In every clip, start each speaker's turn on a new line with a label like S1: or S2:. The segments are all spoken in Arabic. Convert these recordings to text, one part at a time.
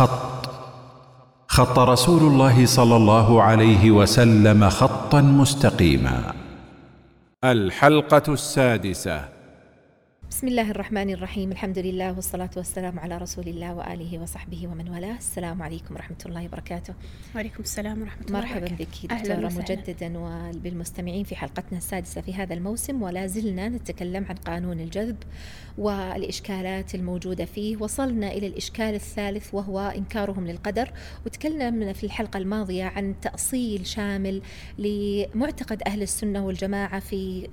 S1: خط. خط رسول الله صلى الله عليه وسلم خطا مستقيما. الحلقة السادسة.
S2: بسم الله الرحمن الرحيم الحمد لله والصلاة والسلام على رسول الله وآله وصحبه ومن والاه السلام عليكم ورحمة الله وبركاته
S3: وعليكم السلام ورحمة الله
S2: مرحبا
S3: وبركاته.
S2: بك دكتورة. مجددا وبالمستمعين في حلقتنا السادسة في هذا الموسم ولا زلنا نتكلم عن قانون الجذب والإشكالات الموجودة فيه وصلنا إلى الإشكال الثالث وهو إنكارهم للقدر وتكلمنا في الحلقة الماضية عن تأصيل شامل لمعتقد أهل السنة والجماعة في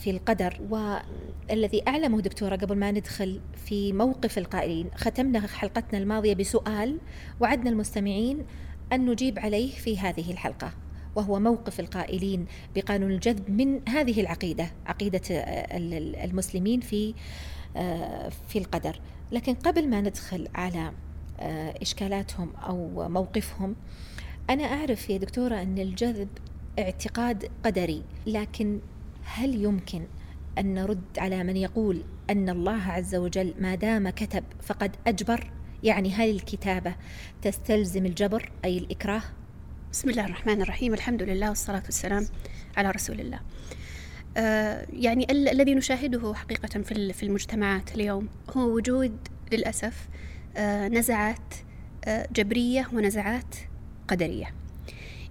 S2: في القدر والذي أعلمه دكتورة قبل ما ندخل في موقف القائلين. ختمنا حلقتنا الماضية بسؤال وعدنا المستمعين أن نجيب عليه في هذه الحلقة وهو موقف القائلين بقانون الجذب من هذه العقيدة عقيدة آه، ال- ال- المسلمين في آه، في القدر. لكن قبل ما ندخل على آه، إشكالاتهم أو موقفهم أنا أعرف يا دكتورة أن الجذب اعتقاد قدري لكن هل يمكن أن نرد على من يقول أن الله عز وجل ما دام كتب فقد أجبر يعني هل الكتابة تستلزم الجبر أي الإكراه؟
S3: بسم الله الرحمن الرحيم الحمد لله والصلاة والسلام على رسول الله. آه يعني ال- الذي نشاهده حقيقة في في المجتمعات اليوم هو وجود للأسف آه نزعات آه جبرية ونزعات قدرية.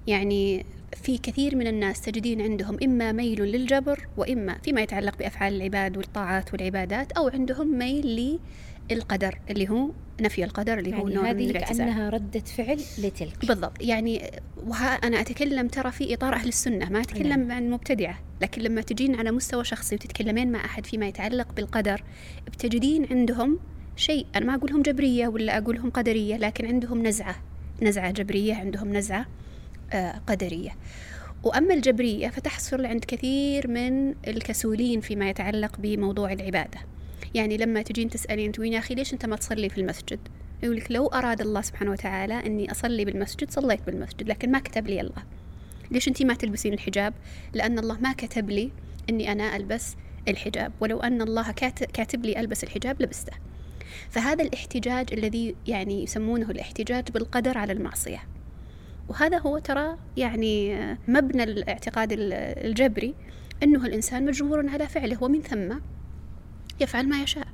S3: يعني في كثير من الناس تجدين عندهم إما ميل للجبر وإما فيما يتعلق بأفعال العباد والطاعات والعبادات أو عندهم ميل للقدر اللي هو نفي القدر اللي هو
S2: يعني
S3: نوع من
S2: هذه
S3: الاعتزال
S2: كأنها ردة فعل لتلك.
S3: بالضبط. يعني وها أنا أتكلم ترى في إطار أهل السنة ما أتكلم
S2: نعم.
S3: عن مبتدعة لكن لما تجين على مستوى شخصي وتتكلمين مع أحد فيما يتعلق بالقدر بتجدين عندهم شيء. أنا ما أقولهم جبرية ولا أقولهم قدرية لكن عندهم نزعة نزعة جبرية عندهم نزعة. قدرية. وأما الجبرية فتحصل عند كثير من الكسولين فيما يتعلق بموضوع العبادة. يعني لما تجين تسألين تقولين يا أخي ليش أنت ما تصلي في المسجد؟ يقول لك لو أراد الله سبحانه وتعالى أني أصلي بالمسجد صليت بالمسجد لكن ما كتب لي الله. ليش أنت ما تلبسين الحجاب؟ لأن الله ما كتب لي أني أنا ألبس الحجاب. ولو أن الله كات- كاتب لي ألبس الحجاب لبسته. فهذا الاحتجاج الذي يعني يسمونه الاحتجاج بالقدر على المعصية. وهذا هو ترى يعني مبنى الاعتقاد ال- الجبري أنه الإنسان مجبور على فعله ومن ثم يفعل ما يشاء.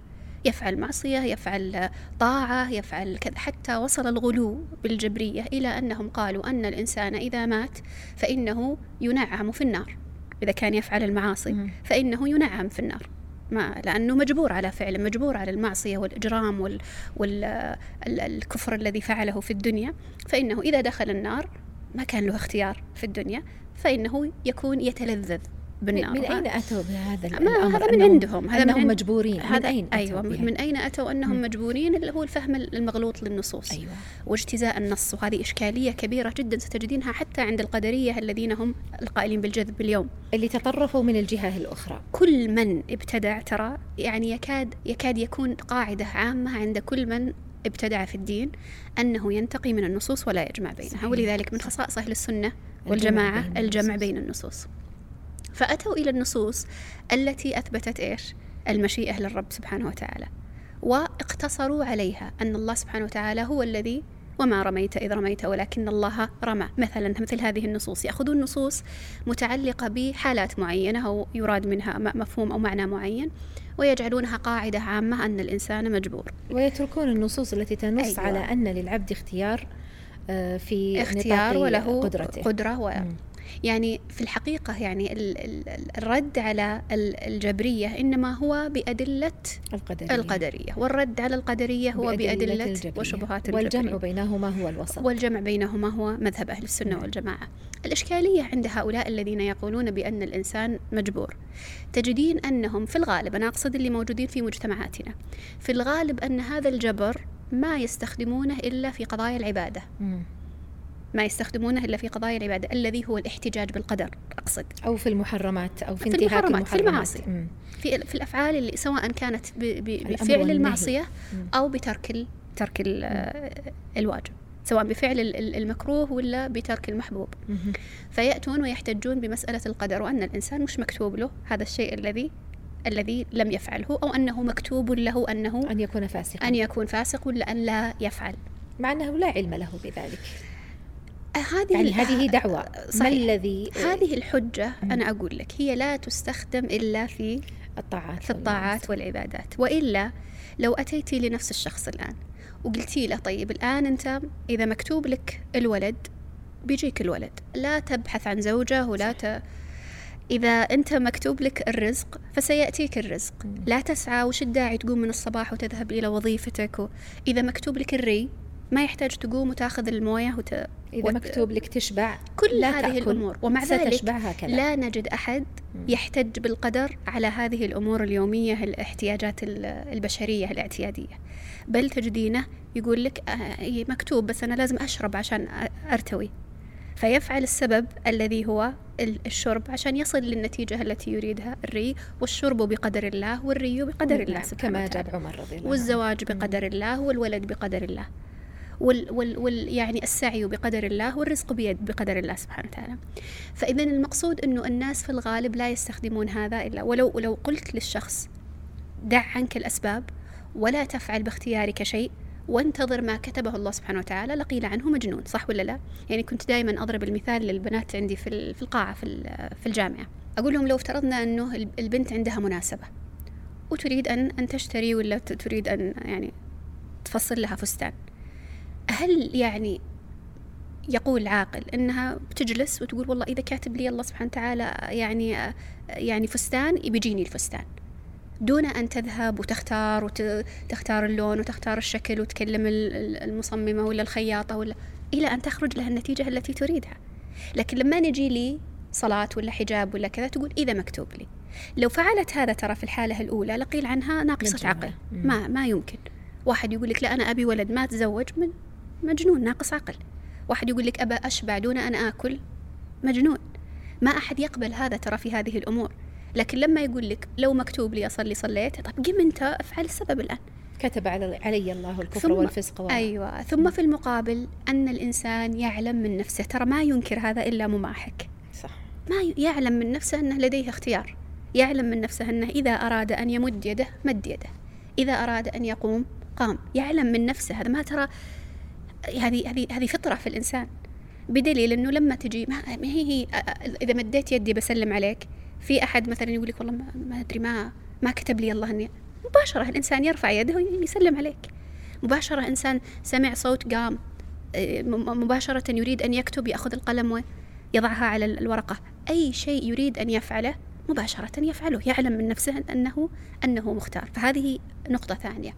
S3: يفعل معصية يفعل طاعة يفعل كذا حتى وصل الغلو بالجبرية إلى أنهم قالوا أن الإنسان إذا مات فإنه ينعم في النار. إذا كان يفعل المعاصي. فإنه ينعم في النار. ما لأنه مجبور على فعله مجبور على المعصية والإجرام وال والكفر الذي فعله في الدنيا. فإنه إذا دخل النار ما كان له اختيار في الدنيا فإنه يكون يتلذذ. بالنار
S2: من أين أتوا بهذا
S3: ما
S2: الأمر؟
S3: هذا من عندهم. هذا من
S2: أنهم
S3: عند-
S2: مجبورين. من
S3: هذا
S2: أين أتوا
S3: أيوة
S2: بها؟
S3: من أين أتوا أنهم
S2: مم.
S3: مجبورين؟ اللي هو الفهم المغلوط للنصوص.
S2: أيوة.
S3: واجتزاء النص. وهذه إشكالية كبيرة جدا ستجدينها حتى عند القدرية الذين هم القائلين بالجذب اليوم.
S2: اللي تطرفوا من الجهة الأخرى.
S3: كل من ابتدع ترى يعني يكاد يكاد يكون قاعدة عامة عند كل من ابتدع في الدين أنه ينتقي من النصوص ولا يجمع بينها.
S2: صحيح.
S3: ولذلك من خصائص أهل السنة
S2: الجمع
S3: والجماعة
S2: بين
S3: الجمع
S2: النصوص.
S3: بين النصوص. فأتوا إلى النصوص التي أثبتت إيش؟ المشيئة للرب سبحانه وتعالى. واقتصروا عليها أن الله سبحانه وتعالى هو الذي وما رميت إذ رميت ولكن الله رمى. مثلا مثل هذه النصوص. يأخذون نصوص متعلقة بحالات معينة أو يراد منها مفهوم أو معنى معين ويجعلونها قاعدة عامة أن الإنسان مجبور.
S2: ويتركون النصوص التي تنص
S3: أيوة.
S2: على أن للعبد اختيار آه، في
S3: اختيار
S2: نطاق
S3: وله
S2: قدرته.
S3: قدرة و... يعني في الحقيقة يعني ال- ال- ال- الرد على ال- الجبرية إنما هو بأدلة
S2: القدرية
S3: القدرية والرد على القدرية هو بأدلة
S2: الجبرية.
S3: وشبهات
S2: والجمع
S3: الجبرية
S2: بينهما هو الوسط
S3: والجمع بينهما هو مذهب أهل السنة
S2: نعم.
S3: والجماعة الإشكالية عند هؤلاء الذين يقولون بأن الإنسان مجبور تجدين أنهم في الغالب أنا أقصد اللي موجودين في مجتمعاتنا في الغالب أن هذا الجبر ما يستخدمونه إلا في قضايا العبادة. ما يستخدمونه إلا في قضايا العبادة الذي هو الاحتجاج بالقدر أقصد
S2: أو في المحرمات أو في,
S3: في
S2: انتهاك
S3: المحرمات، في
S2: المحرمات
S3: المعاصي.
S2: مم.
S3: في في الأفعال اللي سواء كانت بفعل. المعصية
S2: مم.
S3: أو بترك ترك ال- الواجب سواء بفعل ال- ال- المكروه ولا بترك المحبوب. فيأتون ويحتجون بمسألة القدر وأن الإنسان مش مكتوب له هذا الشيء الذي الذي لم يفعله أو أنه مكتوب له أنه
S2: أن يكون فاسقا
S3: أن يكون فاسق ولا أن لا يفعل
S2: مع أنه لا علم له بذلك
S3: هذه
S2: يعني هذه دعوة.
S3: صحيح.
S2: ما الذي
S3: هذه الحجة أنا أقول لك هي لا تستخدم إلا في
S2: الطاعات
S3: في الطاعات والعبادات وإلا لو أتيتي لنفس الشخص الآن وقلتي له طيب الآن أنت إذا مكتوب لك الولد بيجيك الولد لا تبحث عن زوجة ولا ت... إذا أنت مكتوب لك الرزق فسيأتيك الرزق. لا تسعى وش الداعي تقوم من الصباح وتذهب إلى وظيفتك و... إذا مكتوب لك الري ما يحتاج تقوم وتاخذ الموية وت...
S2: إذا
S3: وت...
S2: مكتوب لك تشبع
S3: كل
S2: لا
S3: هذه
S2: تأكل.
S3: الأمور. ومع ذلك لا نجد أحد يحتج بالقدر على هذه الأمور اليومية الاحتياجات ال- البشرية الاعتيادية. بل تجدينه يقول لك آه، إيه مكتوب بس أنا لازم أشرب عشان أرتوي. فيفعل السبب الذي هو ال- الشرب عشان يصل للنتيجة التي يريدها الري والشرب بقدر الله والري بقدر الله
S2: كما جاب عمر رضي الله
S3: والزواج بقدر الله والولد بقدر الله. وال وال وال يعني السعي بقدر الله والرزق بيد بقدر الله سبحانه وتعالى. فإذا المقصود أنه الناس في الغالب لا يستخدمون هذا إلا ولو ولو قلت للشخص دع عنك الأسباب ولا تفعل باختيارك شيء وانتظر ما كتبه الله سبحانه وتعالى لقيل عنه مجنون. صح ولا لا؟ يعني كنت دائما أضرب المثال للبنات عندي في في القاعة في في الجامعة. أقول لهم لو افترضنا أنه ال- البنت عندها مناسبة وتريد أن أن تشتري ولا تريد أن يعني تفصل لها فستان؟ هل يعني يقول عاقل إنها بتجلس وتقول والله إذا كاتب لي الله سبحانه وتعالى يعني يعني فستان بيجيني الفستان. دون أن تذهب وتختار وتختار اللون وتختار الشكل وتكلم ال- ال- المصممة ولا الخياطة ولا إلى أن تخرج لها النتيجة التي تريدها. لكن لما نجي لي صلاة ولا حجاب ولا كذا تقول إذا مكتوب لي. لو فعلت هذا ترى في الحالة الأولى لقيل عنها ناقصة. عقل. ما ما يمكن. واحد يقول لك لا أنا أبي ولد ما تزوج من مجنون ناقص عقل. واحد يقول لك أبى أشبع دون أن آكل؟ مجنون. ما أحد يقبل هذا ترى في هذه الأمور. لكن لما يقول لك لو مكتوب لي أصلي صليت طب قم أنت أفعل السبب الآن.
S2: كتب علي الله الكفر
S3: ثم-
S2: والفسق و...
S3: أيوة. ثم في المقابل أن الإنسان يعلم من نفسه. ترى ما ينكر هذا إلا مماحك.
S2: صح.
S3: ما يعلم من نفسه أنه لديه اختيار. يعلم من نفسه أنه إذا أراد أن يمد يده مد يده. إذا أراد أن يقوم قام. يعلم من نفسه. هذا ما ترى هذه هذه هذه فطرة في الإنسان. بدليل أنه لما تجي ما هي هي إذا مديت يدي بسلم عليك في أحد مثلا يقول لك والله ما, أدري ما ما كتب لي الله أني مباشرة الإنسان يرفع يده ويسلم عليك. مباشرة إنسان سمع صوت قام إيه، م- مباشرة يريد أن يكتب يأخذ القلم ويضعها على ال- الورقة. أي شيء يريد أن يفعله مباشرة يفعله يعلم من نفسه أنه أنه مختار. فهذه نقطة ثانية.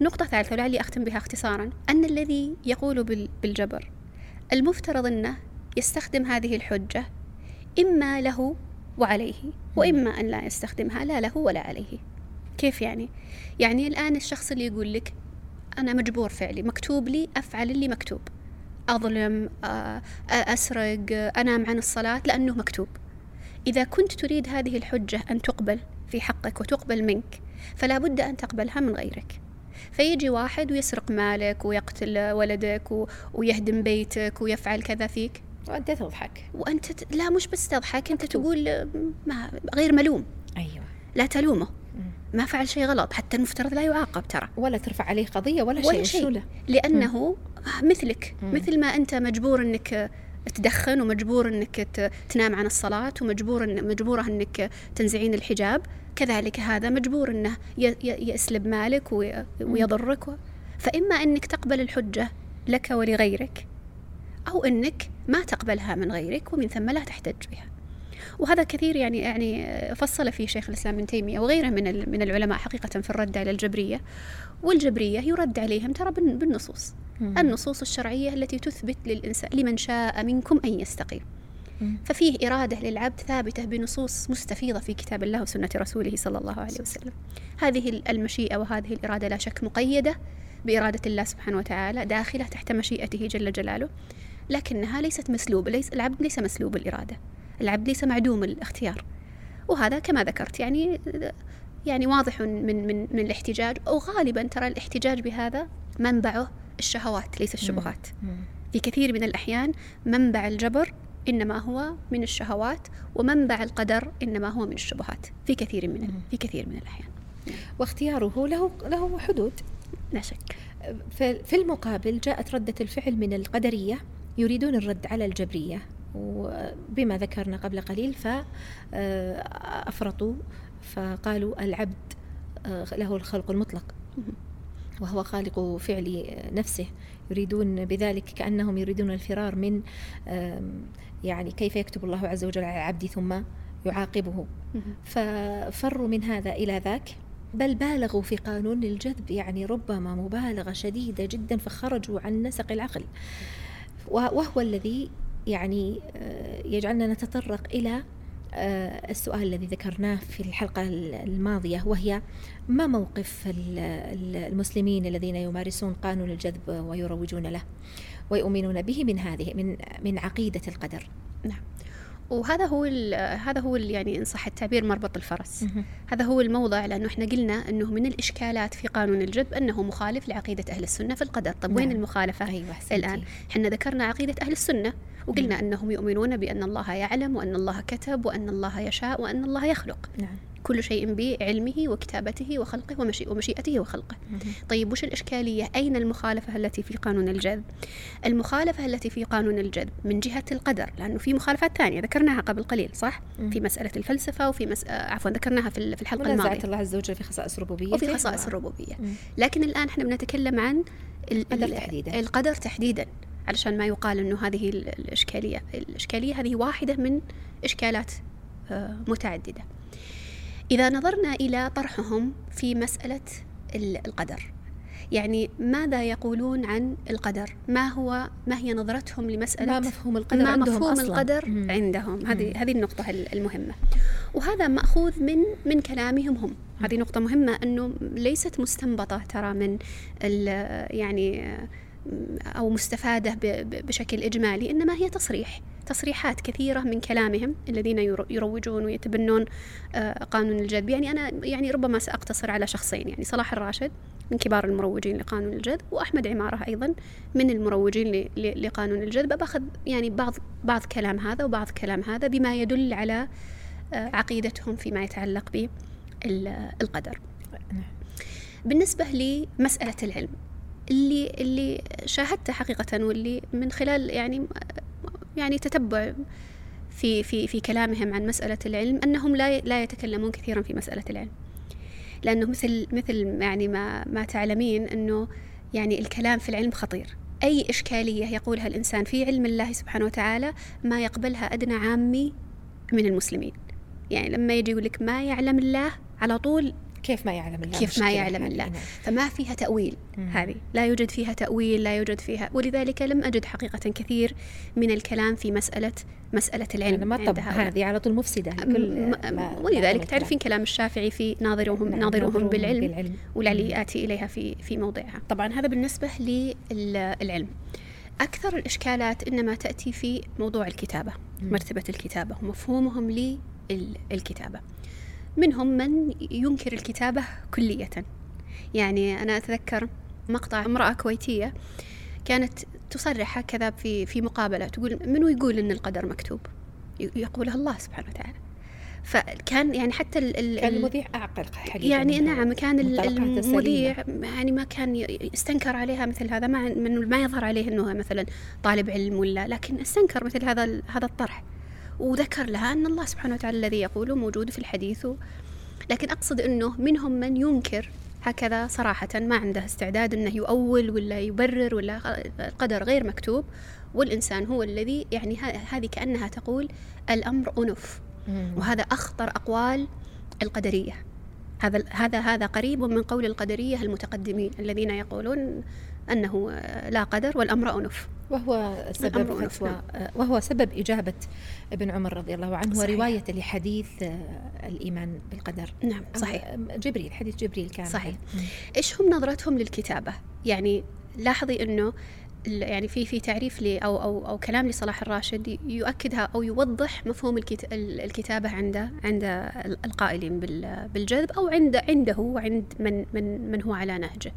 S3: نقطة ثالثة ولعلي أختم بها اختصارا أن الذي يقول بال- بالجبر المفترض أنه يستخدم هذه الحجة إما له وعليه وإما أن لا يستخدمها لا له ولا عليه. كيف يعني؟ يعني الآن الشخص اللي يقول لك أنا مجبور فعلي مكتوب لي أفعل اللي مكتوب أظلم أسرق أنام عن الصلاة لأنه مكتوب. إذا كنت تريد هذه الحجة أن تقبل في حقك وتقبل منك فلا بد أن تقبلها من غيرك. فيجي واحد ويسرق مالك ويقتل ولدك و- ويهدم بيتك ويفعل كذا فيك؟
S2: وأنت تضحك.
S3: وأنت ت... لا مش بس تضحك أنت تقول ما غير ملوم.
S2: أيوة.
S3: لا تلومه.
S2: مم.
S3: ما فعل شيء غلط حتى المفترض لا يعاقب ترى.
S2: ولا ترفع عليه قضية ولا,
S3: ولا
S2: شيء
S3: شيء.
S2: وشو له؟
S3: لأنه مثلك.
S2: مم.
S3: مثل ما أنت مجبور أنك تدخن ومجبور أنك ت- تنام عن الصلاة ومجبور إن مجبورة أنك تنزعين الحجاب كذلك هذا مجبور ي- يسلب مالك وي- ويضرك فإما أنك تقبل الحجة لك ولغيرك أو أنك ما تقبلها من غيرك ومن ثم لا تحتج بها. وهذا كثير يعني يعني فصل فيه شيخ الإسلام ابن تيمية وغيره من من العلماء حقيقة في الرد على الجبرية. والجبرية يرد عليهم ترى بالن- بالنصوص. النصوص الشرعية التي تثبت للإنسان لمن شاء منكم أن يستقيم. ففيه إرادة للعبد ثابتة بنصوص مستفيضة في كتاب الله وسنة رسوله صلى الله عليه وسلم. هذه ال- المشيئة وهذه الإرادة لا شك مقيدة بإرادة الله سبحانه وتعالى داخلة تحت مشيئته جل جلاله لكنها ليست مسلوبه ليس العبد ليس مسلوب الإرادة. العبد ليس معدوم الاختيار. وهذا كما ذكرت يعني يعني واضح من من من الاحتجاج. وغالبا ترى الاحتجاج بهذا منبعه الشهوات ليس الشبهات. في كثير من الأحيان منبع الجبر إنما هو من الشهوات ومنبع القدر إنما هو من الشبهات. في كثير من في كثير من الأحيان.
S2: واختياره له له حدود.
S3: لا شك.
S2: في المقابل جاءت ردة الفعل من القدرية يريدون الرد على الجبرية. وبما ذكرنا قبل قليل فأفرطوا فقالوا العبد له الخلق المطلق. وهو خالق فعل نفسه يريدون بذلك كأنهم يريدون الفرار من يعني كيف يكتب الله عز وجل على العبد ثم يعاقبه. ففروا من هذا إلى ذاك بل بالغوا في قانون الجذب يعني ربما مبالغة شديدة جدا فخرجوا عن نسق العقل. وهو الذي يعني آه، يجعلنا نتطرق إلى السؤال الذي ذكرناه في الحلقة الماضية وهي ما موقف المسلمين الذين يمارسون قانون الجذب ويروجون له ويؤمنون به من هذه من من عقيدة القدر؟
S3: نعم. وهذا هو هذا هو يعني إن صح التعبير مربط الفرس هذا هو الموضع لأنه إحنا قلنا إنه من الإشكالات في قانون الجذب أنه مخالف لعقيدة أهل السنة في القدر طب وين نعم. المخالفة
S2: أيوة
S3: الآن إحنا ذكرنا عقيدة أهل السنة وقلنا مم. أنهم يؤمنون بأن الله يعلم وأن الله كتب وأن الله يشاء وأن الله يخلق
S2: نعم.
S3: كل شيء بعلمه وكتابته وخلقه ومشي ومشيئته وخلقه. طيب وش الإشكالية؟ أين المخالفة التي في قانون الجذب؟ المخالفة التي في قانون الجذب من جهة القدر لأنه في مخالفات ثانية ذكرناها قبل قليل صح؟ في مسألة الفلسفة وفي مس... آه، عفوا ذكرناها في في الحلقة الماضية.
S2: الله عز وجل في خصائص الربوبية
S3: وفي خصائص الربوبية. لكن الآن إحنا بنتكلم عن
S2: القدر تحديدا.
S3: القدر تحديدا علشان ما يقال إنه هذه الإشكالية. الإشكالية هذه واحدة من إشكالات آه، متعددة. إذا نظرنا إلى طرحهم في مسألة القدر يعني ماذا يقولون عن القدر؟ ما هو ما هي نظرتهم لمسألة
S2: ما مفهوم القدر
S3: ما
S2: عندهم
S3: مفهوم
S2: أصلاً.
S3: القدر مم. عندهم. هذه هذه النقطة المهمة. وهذا مأخوذ من من كلامهم هم. هذه نقطة مهمة أنه ليست مستنبطة ترى من يعني أو مستفادة بشكل إجمالي إنما هي تصريح. تصريحات كثيرة من كلامهم الذين يروجون ويتبنون آه، قانون الجذب. يعني أنا يعني ربما سأقتصر على شخصين يعني صلاح الراشد من كبار المروجين لقانون الجذب وأحمد عمارة أيضا من المروجين لقانون الجذب. باخذ يعني بعض بعض كلام هذا وبعض كلام هذا بما يدل على آه، عقيدتهم فيما يتعلق بالقدر بالنسبة لمسألة العلم اللي اللي شاهدته حقيقة واللي من خلال يعني يعني تتبع في في في كلامهم عن مسألة العلم أنهم لا لا يتكلمون كثيرا في مسألة العلم. لأنه مثل مثل يعني ما ما تعلمين أنه يعني الكلام في العلم خطير. أي إشكالية يقولها الإنسان في علم الله سبحانه وتعالى ما يقبلها أدنى عامي من المسلمين. يعني لما يجي يقول لك ما يعلم الله على طول
S2: كيف ما يعلم الله
S3: كيف ما يعلم الله. نعم. فما فيها تأويل. هذه. لا يوجد فيها تأويل لا يوجد فيها. ولذلك لم أجد حقيقة كثير من الكلام في مسألة مسألة العلم.
S2: ما طب. هذه على طول مفسدة.
S3: ولذلك تعرفين كلام الشافعي في ناظرهم نعم ناظرهم بالعلم, بالعلم. ولعلي آتي إليها في في موضعها. طبعا هذا بالنسبة للعلم. أكثر الإشكالات إنما تأتي في موضوع الكتابة مرتبة الكتابة ومفهومهم للكتابة. منهم من ينكر الكتابة كلية. يعني أنا أتذكر مقطع امرأة كويتية كانت تصرح هكذا في في مقابلة تقول منو يقول إن القدر مكتوب؟ يقولها الله سبحانه وتعالى. فكان يعني حتى ال
S2: كان المذيع أعقل حقيقة
S3: يعني نعم كان المذيع يعني ما كان يستنكر عليها مثل هذا ما ما يظهر عليه إنه مثلا طالب علم ولا لكن استنكر مثل هذا هذا الطرح. وذكر لها أن الله سبحانه وتعالى الذي يقوله موجود في الحديث. لكن أقصد أنه منهم من ينكر هكذا صراحة ما عنده استعداد أنه يؤول ولا يبرر ولا القدر غير مكتوب. والإنسان هو الذي يعني هذه كأنها تقول الأمر أنف. وهذا أخطر أقوال القدرية. هذا هذا هذا قريب من قول القدرية المتقدمين الذين يقولون أنه لا قدر والأمر أنف.
S2: وهو سبب فتوى نعم. وهو سبب إجابة ابن عمر رضي الله عنه صحيح. ورواية لحديث الإيمان بالقدر.
S3: نعم صحيح.
S2: جبريل حديث جبريل كان.
S3: صحيح. إيش هم نظرتهم للكتابة؟ يعني لاحظي أنه يعني في في تعريف لي أو أو أو كلام لصلاح الراشد يؤكدها أو يوضح مفهوم الكتابة عند عند القائلين بالجذب أو عند عنده وعند من من من هو على نهجه.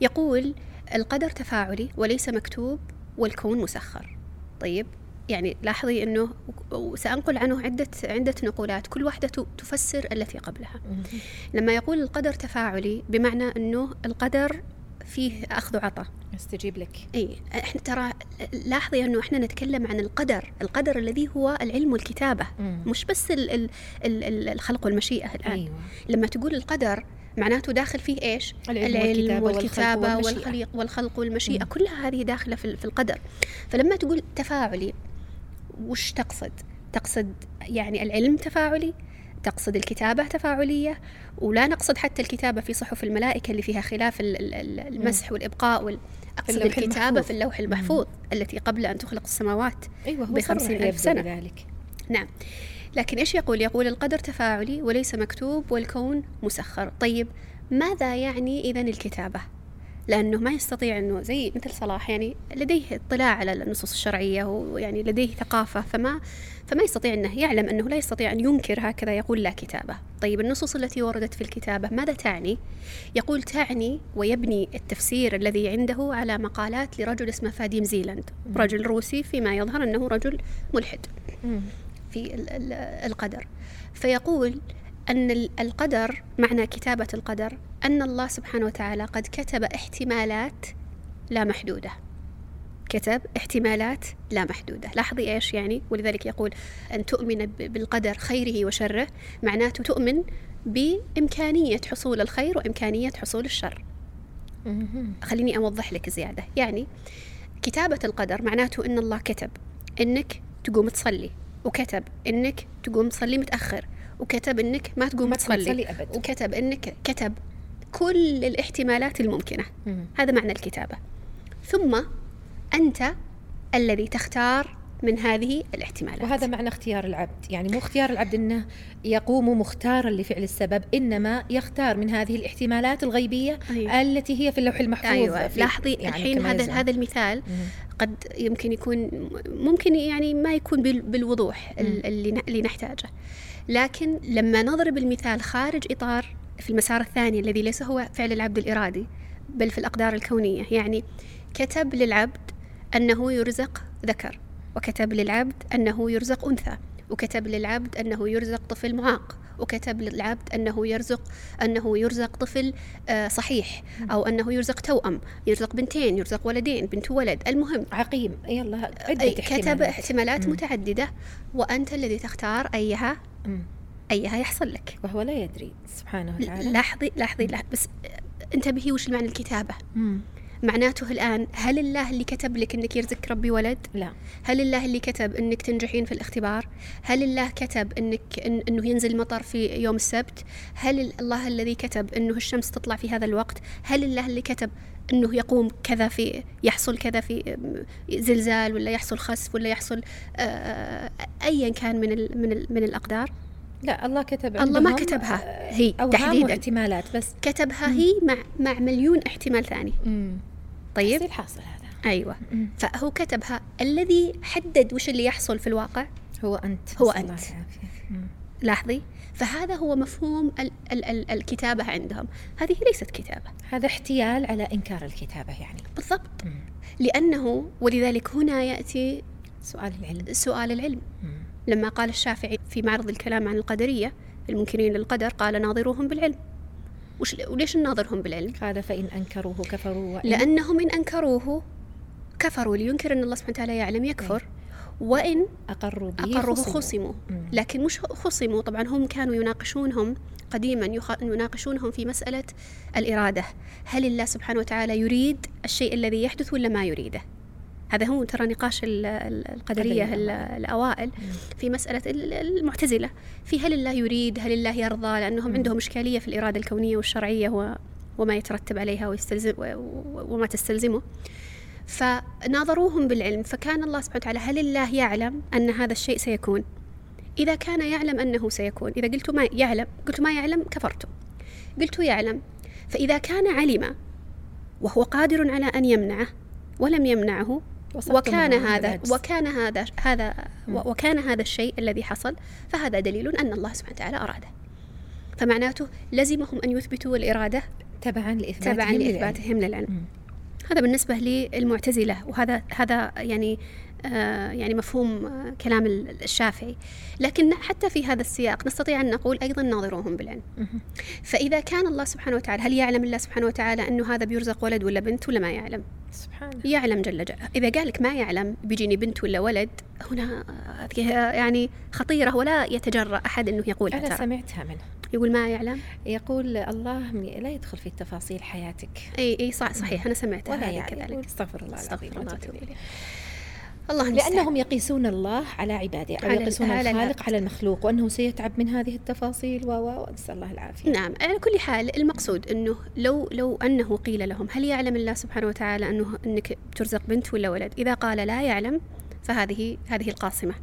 S3: يقول القدر تفاعلي وليس مكتوب والكون مسخر. طيب يعني لاحظي أنه وسأنقل عنه عدة عدة نقولات كل واحدة تفسر التي قبلها. لما يقول القدر تفاعلي بمعنى أنه القدر فيه أخذ وعطاء.
S2: استجيب لك.
S3: إي إحنا ترى لاحظي إنه إحنا نتكلم عن القدر القدر الذي هو العلم والكتابة مم. مش بس ال ال ال الخلق والمشيئة الآن. أيوة. لما تقول القدر معناته داخل فيه إيش
S2: العلم, العلم
S3: والكتابة والخلق والخلق والمشيئة مم. كلها هذه داخلة في القدر فلما تقول تفاعلي وش تقصد تقصد يعني العلم تفاعلي تقصد الكتابة تفاعلية ولا نقصد حتى الكتابة في صحف الملائكة اللي فيها خلاف المسح والإبقاء وال... أقصد في الكتابة المحفوظ. في اللوح المحفوظ مم. التي قبل أن تخلق السماوات
S2: أيوة بخمسين ألف سنة ذلك.
S3: نعم لكن إيش يقول؟ يقول القدر تفاعلي وليس مكتوب والكون مسخر. طيب ماذا يعني إذا الكتابة؟ لأنه ما يستطيع أنه زي مثل صلاح يعني لديه اطلاع على النصوص الشرعية ويعني لديه ثقافة فما فما يستطيع أنه يعلم أنه لا يستطيع أن ينكر هكذا يقول لا كتابة. طيب النصوص التي وردت في الكتابة ماذا تعني؟ يقول تعني ويبني التفسير الذي عنده على مقالات لرجل اسمه فاديم زيلاند رجل روسي فيما يظهر أنه رجل ملحد. في القدر. فيقول أن القدر معنى كتابة القدر أن الله سبحانه وتعالى قد كتب احتمالات لا محدودة. كتب احتمالات لا محدودة. لاحظي إيش يعني؟ ولذلك يقول أن تؤمن بالقدر خيره وشره معناته تؤمن بإمكانية حصول الخير وإمكانية حصول الشر. خليني أوضح لك زيادة. يعني كتابة القدر معناته أن الله كتب أنك تقوم تصلي. وكتب أنك تقوم تصلي متأخر وكتب إنك ما تقوم
S2: ما
S3: تصلي,
S2: تصلي أبد.
S3: وكتب إنك كتب كل الاحتمالات الممكنة مم. هذا معنى الكتابة ثم أنت الذي تختار من هذه الاحتمالات
S2: وهذا معنى اختيار العبد يعني مو اختيار العبد إنه يقوم مختارا لفعل السبب إنما يختار من هذه الاحتمالات الغيبية أيوة. التي هي في اللوح المحفوظ
S3: أيوة. لاحظي يعني الحين هذا هذا المثال. قد يمكن يكون ممكن يعني ما يكون بالوضوح. اللي اللي نحتاجه لكن لما نضرب المثال خارج إطار في المسار الثاني الذي ليس هو فعل العبد الإرادي بل في الأقدار الكونية يعني كتب للعبد أنه يرزق ذكر وكتب للعبد أنه يرزق أنثى وكتب للعبد أنه يرزق طفل معاق وكتب للعبد أنه يرزق أنه يرزق طفل آه، صحيح أو أنه يرزق توأم يرزق بنتين يرزق ولدين بنت ولد المهم.
S2: عقيم. يلا
S3: عدة كتب احتمالات متعددة وأنت الذي تختار أيها أيها يحصل لك.
S2: وهو لا يدري سبحانه وتعالى.
S3: لاحظي لاحظي بس انتبهي وش معنى الكتابة. مم. معناته الآن هل الله اللي كتب لك أنك يرزقك ربي ولد؟
S2: لا
S3: هل الله اللي كتب أنك تنجحين في الاختبار؟ هل الله كتب أنك إن أنه ينزل مطر في يوم السبت؟ هل الله الذي كتب أنه الشمس تطلع في هذا الوقت؟ هل الله اللي كتب إنه يقوم كذا في يحصل كذا في زلزال ولا يحصل خسف ولا يحصل آه، ايا كان من ال من ال من الأقدار
S2: لا الله كتب
S3: الله ما كتبها هي
S2: تحديدا احتمالات بس
S3: كتبها هي مع مع مليون احتمال ثاني
S2: مم.
S3: طيب.
S2: الحاصل هذا.
S3: أيوه. مم. فهو كتبها الذي حدد وش اللي يحصل في الواقع؟
S2: هو أنت.
S3: هو أنت. لاحظي؟ فهذا هو مفهوم ال ال ال الكتابة عندهم. هذه ليست كتابة.
S2: هذا احتيال على إنكار الكتابة يعني.
S3: بالضبط. مم. لأنه ولذلك هنا يأتي
S2: سؤال العلم.
S3: سؤال العلم. مم. لما قال الشافعي في معرض الكلام عن القدرية المنكرين للقدر قال ناظروهم بالعلم. وليش نناظرهم بالعلم؟
S2: قال فإن أنكروه كفروا
S3: وإن لأنهم إن أنكروه كفروا لينكر أن الله سبحانه وتعالى يعلم يكفر. وإن
S2: أقروا به
S3: أقروا خصموا, خصموا. لكن مش خصموا طبعا هم كانوا يناقشونهم قديما يناقشونهم في مسألة الإرادة. هل الله سبحانه وتعالى يريد الشيء الذي يحدث ولا ما يريده؟ هذا هو ترى نقاش القدرية الأوائل في مسألة المعتزلة. في هل الله يريد هل الله يرضى؟ لأنهم عندهم إشكالية في الإرادة الكونية والشرعية وما يترتب عليها ويستلزم وما تستلزمه. فناظروهم بالعلم فكان الله سبحانه وتعالى هل الله يعلم أن هذا الشيء سيكون؟ إذا كان يعلم أنه سيكون. إذا قلت ما يعلم قلت ما يعلم كفرت. قلت يعلم. فإذا كان علم وهو قادر على أن يمنعه ولم يمنعه وكان هذا وكان هذا هذا وكان هذا الشيء الذي حصل فهذا دليل أن الله سبحانه وتعالى أراده. فمعناته لزمهم أن يثبتوا الإرادة
S2: تبعا لإثباتهم,
S3: تبعا لإثباتهم للعلم, للعلم. هذا بالنسبة للمعتزلة وهذا هذا يعني يعني مفهوم آه، كلام الشافعي. لكن حتى في هذا السياق نستطيع أن نقول أيضا ناظروهم بالعلم. فإذا كان الله سبحانه وتعالى هل يعلم الله سبحانه وتعالى أنه هذا بيرزق ولد ولا بنت ولا ما يعلم؟ سبحانه يعلم جل جلاله. إذا قال لك ما يعلم بيجيني بنت ولا ولد هنا يعني خطيرة ولا يتجرأ أحد أنه يقول
S2: أنا سمعتها منه.
S3: يقول ما يعلم؟
S2: يقول الله لا يدخل في تفاصيل حياتك.
S3: إي إي صح صحيح. أنا سمعتها
S2: ولا يعني كذلك. استغفر الله
S3: استغفر الله
S2: الله لأنهم يقيسون الله على عباده أو على يقيسون على الخالق على المخلوق وأنه سيتعب من هذه التفاصيل و نسأل الله العافية.
S3: نعم على كل حال المقصود أنه لو لو أنه قيل لهم هل يعلم الله سبحانه وتعالى أنه أنك ترزق بنت ولا ولد؟ إذا قال لا يعلم فهذه هذه القاصمة.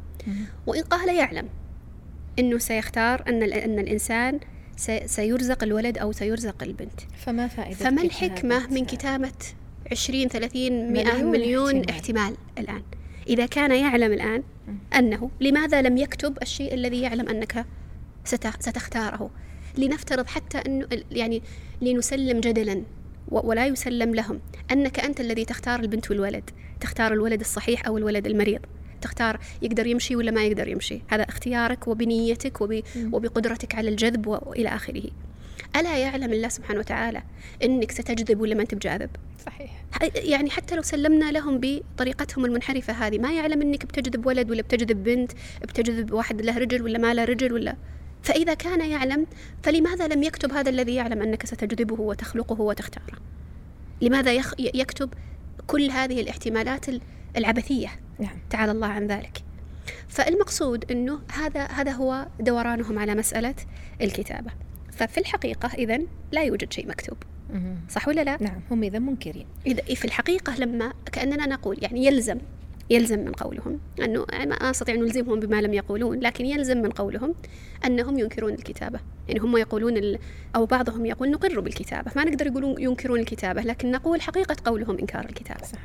S3: وإن قال يعلم أنه سيختار أن أن الإنسان سيرزق الولد أو سيرزق البنت.
S2: فما فائدة
S3: فما الحكمة من كتابة عشرين ثلاثين مئة مليون, مليون احتمال. احتمال الآن؟ إذا كان يعلم الآن أنه لماذا لم يكتب الشيء الذي يعلم أنك ستختاره. لنفترض حتى أنه يعني لنسلم جدلا ولا يسلم لهم أنك أنت الذي تختار البنت والولد. تختار الولد الصحيح أو الولد المريض. تختار يقدر يمشي ولا ما يقدر يمشي. هذا اختيارك وبنيتك وبقدرتك على الجذب وإلى آخره. ألا يعلم الله سبحانه وتعالى أنك ستجذب ولا ما أنت بجاذب
S2: صحيح
S3: يعني حتى لو سلمنا لهم بطريقتهم المنحرفة هذه ما يعلم أنك بتجذب ولد ولا بتجذب بنت بتجذب واحد له رجل ولا ما له رجل ولا. فإذا كان يعلم فلماذا لم يكتب هذا الذي يعلم أنك ستجذبه وتخلقه وتختاره؟ لماذا يكتب كل هذه الاحتمالات العبثية؟
S2: نعم.
S3: تعالى الله عن ذلك. فالمقصود أنه هذا هذا هو دورانهم على مسألة الكتابة. ففي الحقيقة إذا لا يوجد شيء مكتوب. صح ولا لا؟
S2: نعم هم إذا منكرين.
S3: إذا في الحقيقة لما كأننا نقول يعني يلزم يلزم من قولهم أنه ما أستطيع أن نلزمهم بما لم يقولون لكن يلزم من قولهم أنهم ينكرون الكتابة. يعني هم يقولون ال... أو بعضهم يقول نقر بالكتابة. ما نقدر يقولون ينكرون الكتابة لكن نقول حقيقة قولهم إنكار الكتابة.
S2: صح.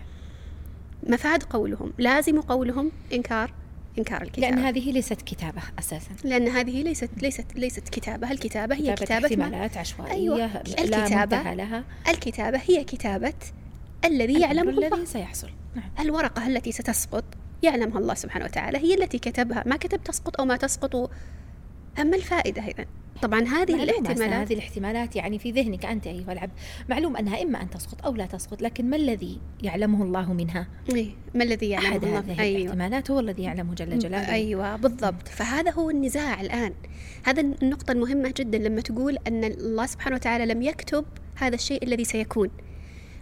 S3: مفاد قولهم لازم قولهم إنكار إنكار الكتابة.
S2: لأن هذه ليست كتابة أساسا.
S3: لأن هذه ليست ليست ليست كتابة. الكتابة هي كتابة
S2: احتمالات عشوائية
S3: أيوة. الكتابة
S2: لها.
S3: الكتابة هي كتابة الذي يعلمه
S2: الله الذي سيحصل.
S3: نعم. الورقة التي ستسقط يعلمها الله سبحانه وتعالى هي التي كتبها. ما كتب تسقط أو ما تسقط أما الفائدة أيضا طبعا هذه الاحتمالات.
S2: هذه الاحتمالات يعني في ذهنك أنت أيها العبد معلوم أنها إما أن تسقط أو لا تسقط لكن ما الذي يعلمه الله منها؟
S3: إيه ما الذي يعلمه
S2: أحد
S3: الله؟
S2: هذه أيوة. الاحتمالات هو الذي يعلمه جل جلاله.
S3: أيوة بالضبط. فهذا هو النزاع الآن. هذا النقطة المهمة جدا لما تقول أن الله سبحانه وتعالى لم يكتب هذا الشيء الذي سيكون.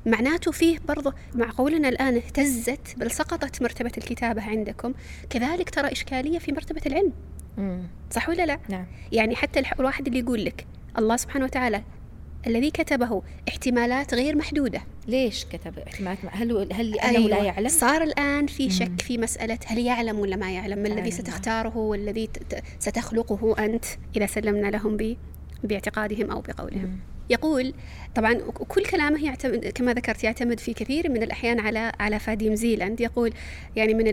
S3: معناته فيه برضه مع قولنا الآن اهتزت بل سقطت مرتبة الكتابة عندكم. كذلك ترى إشكالية في مرتبة العلم. صح ولا لا؟
S2: نعم
S3: يعني حتى الواحد اللي يقول لك الله سبحانه وتعالى الذي كتبه احتمالات غير محدودة
S2: ليش كتب احتمالات هل هل لأنه أيوة. لا يعلم؟
S3: صار الآن في شك مم. في مسألة هل يعلم ولا ما يعلم ما الذي ستختاره والذي ستخلقه أنت إذا سلمنا لهم ب باعتقادهم أو بقولهم مم. يقول طبعا كل كلامه يعتمد كما ذكرت يعتمد في كثير من الأحيان على على فاديم زيلاند يقول يعني من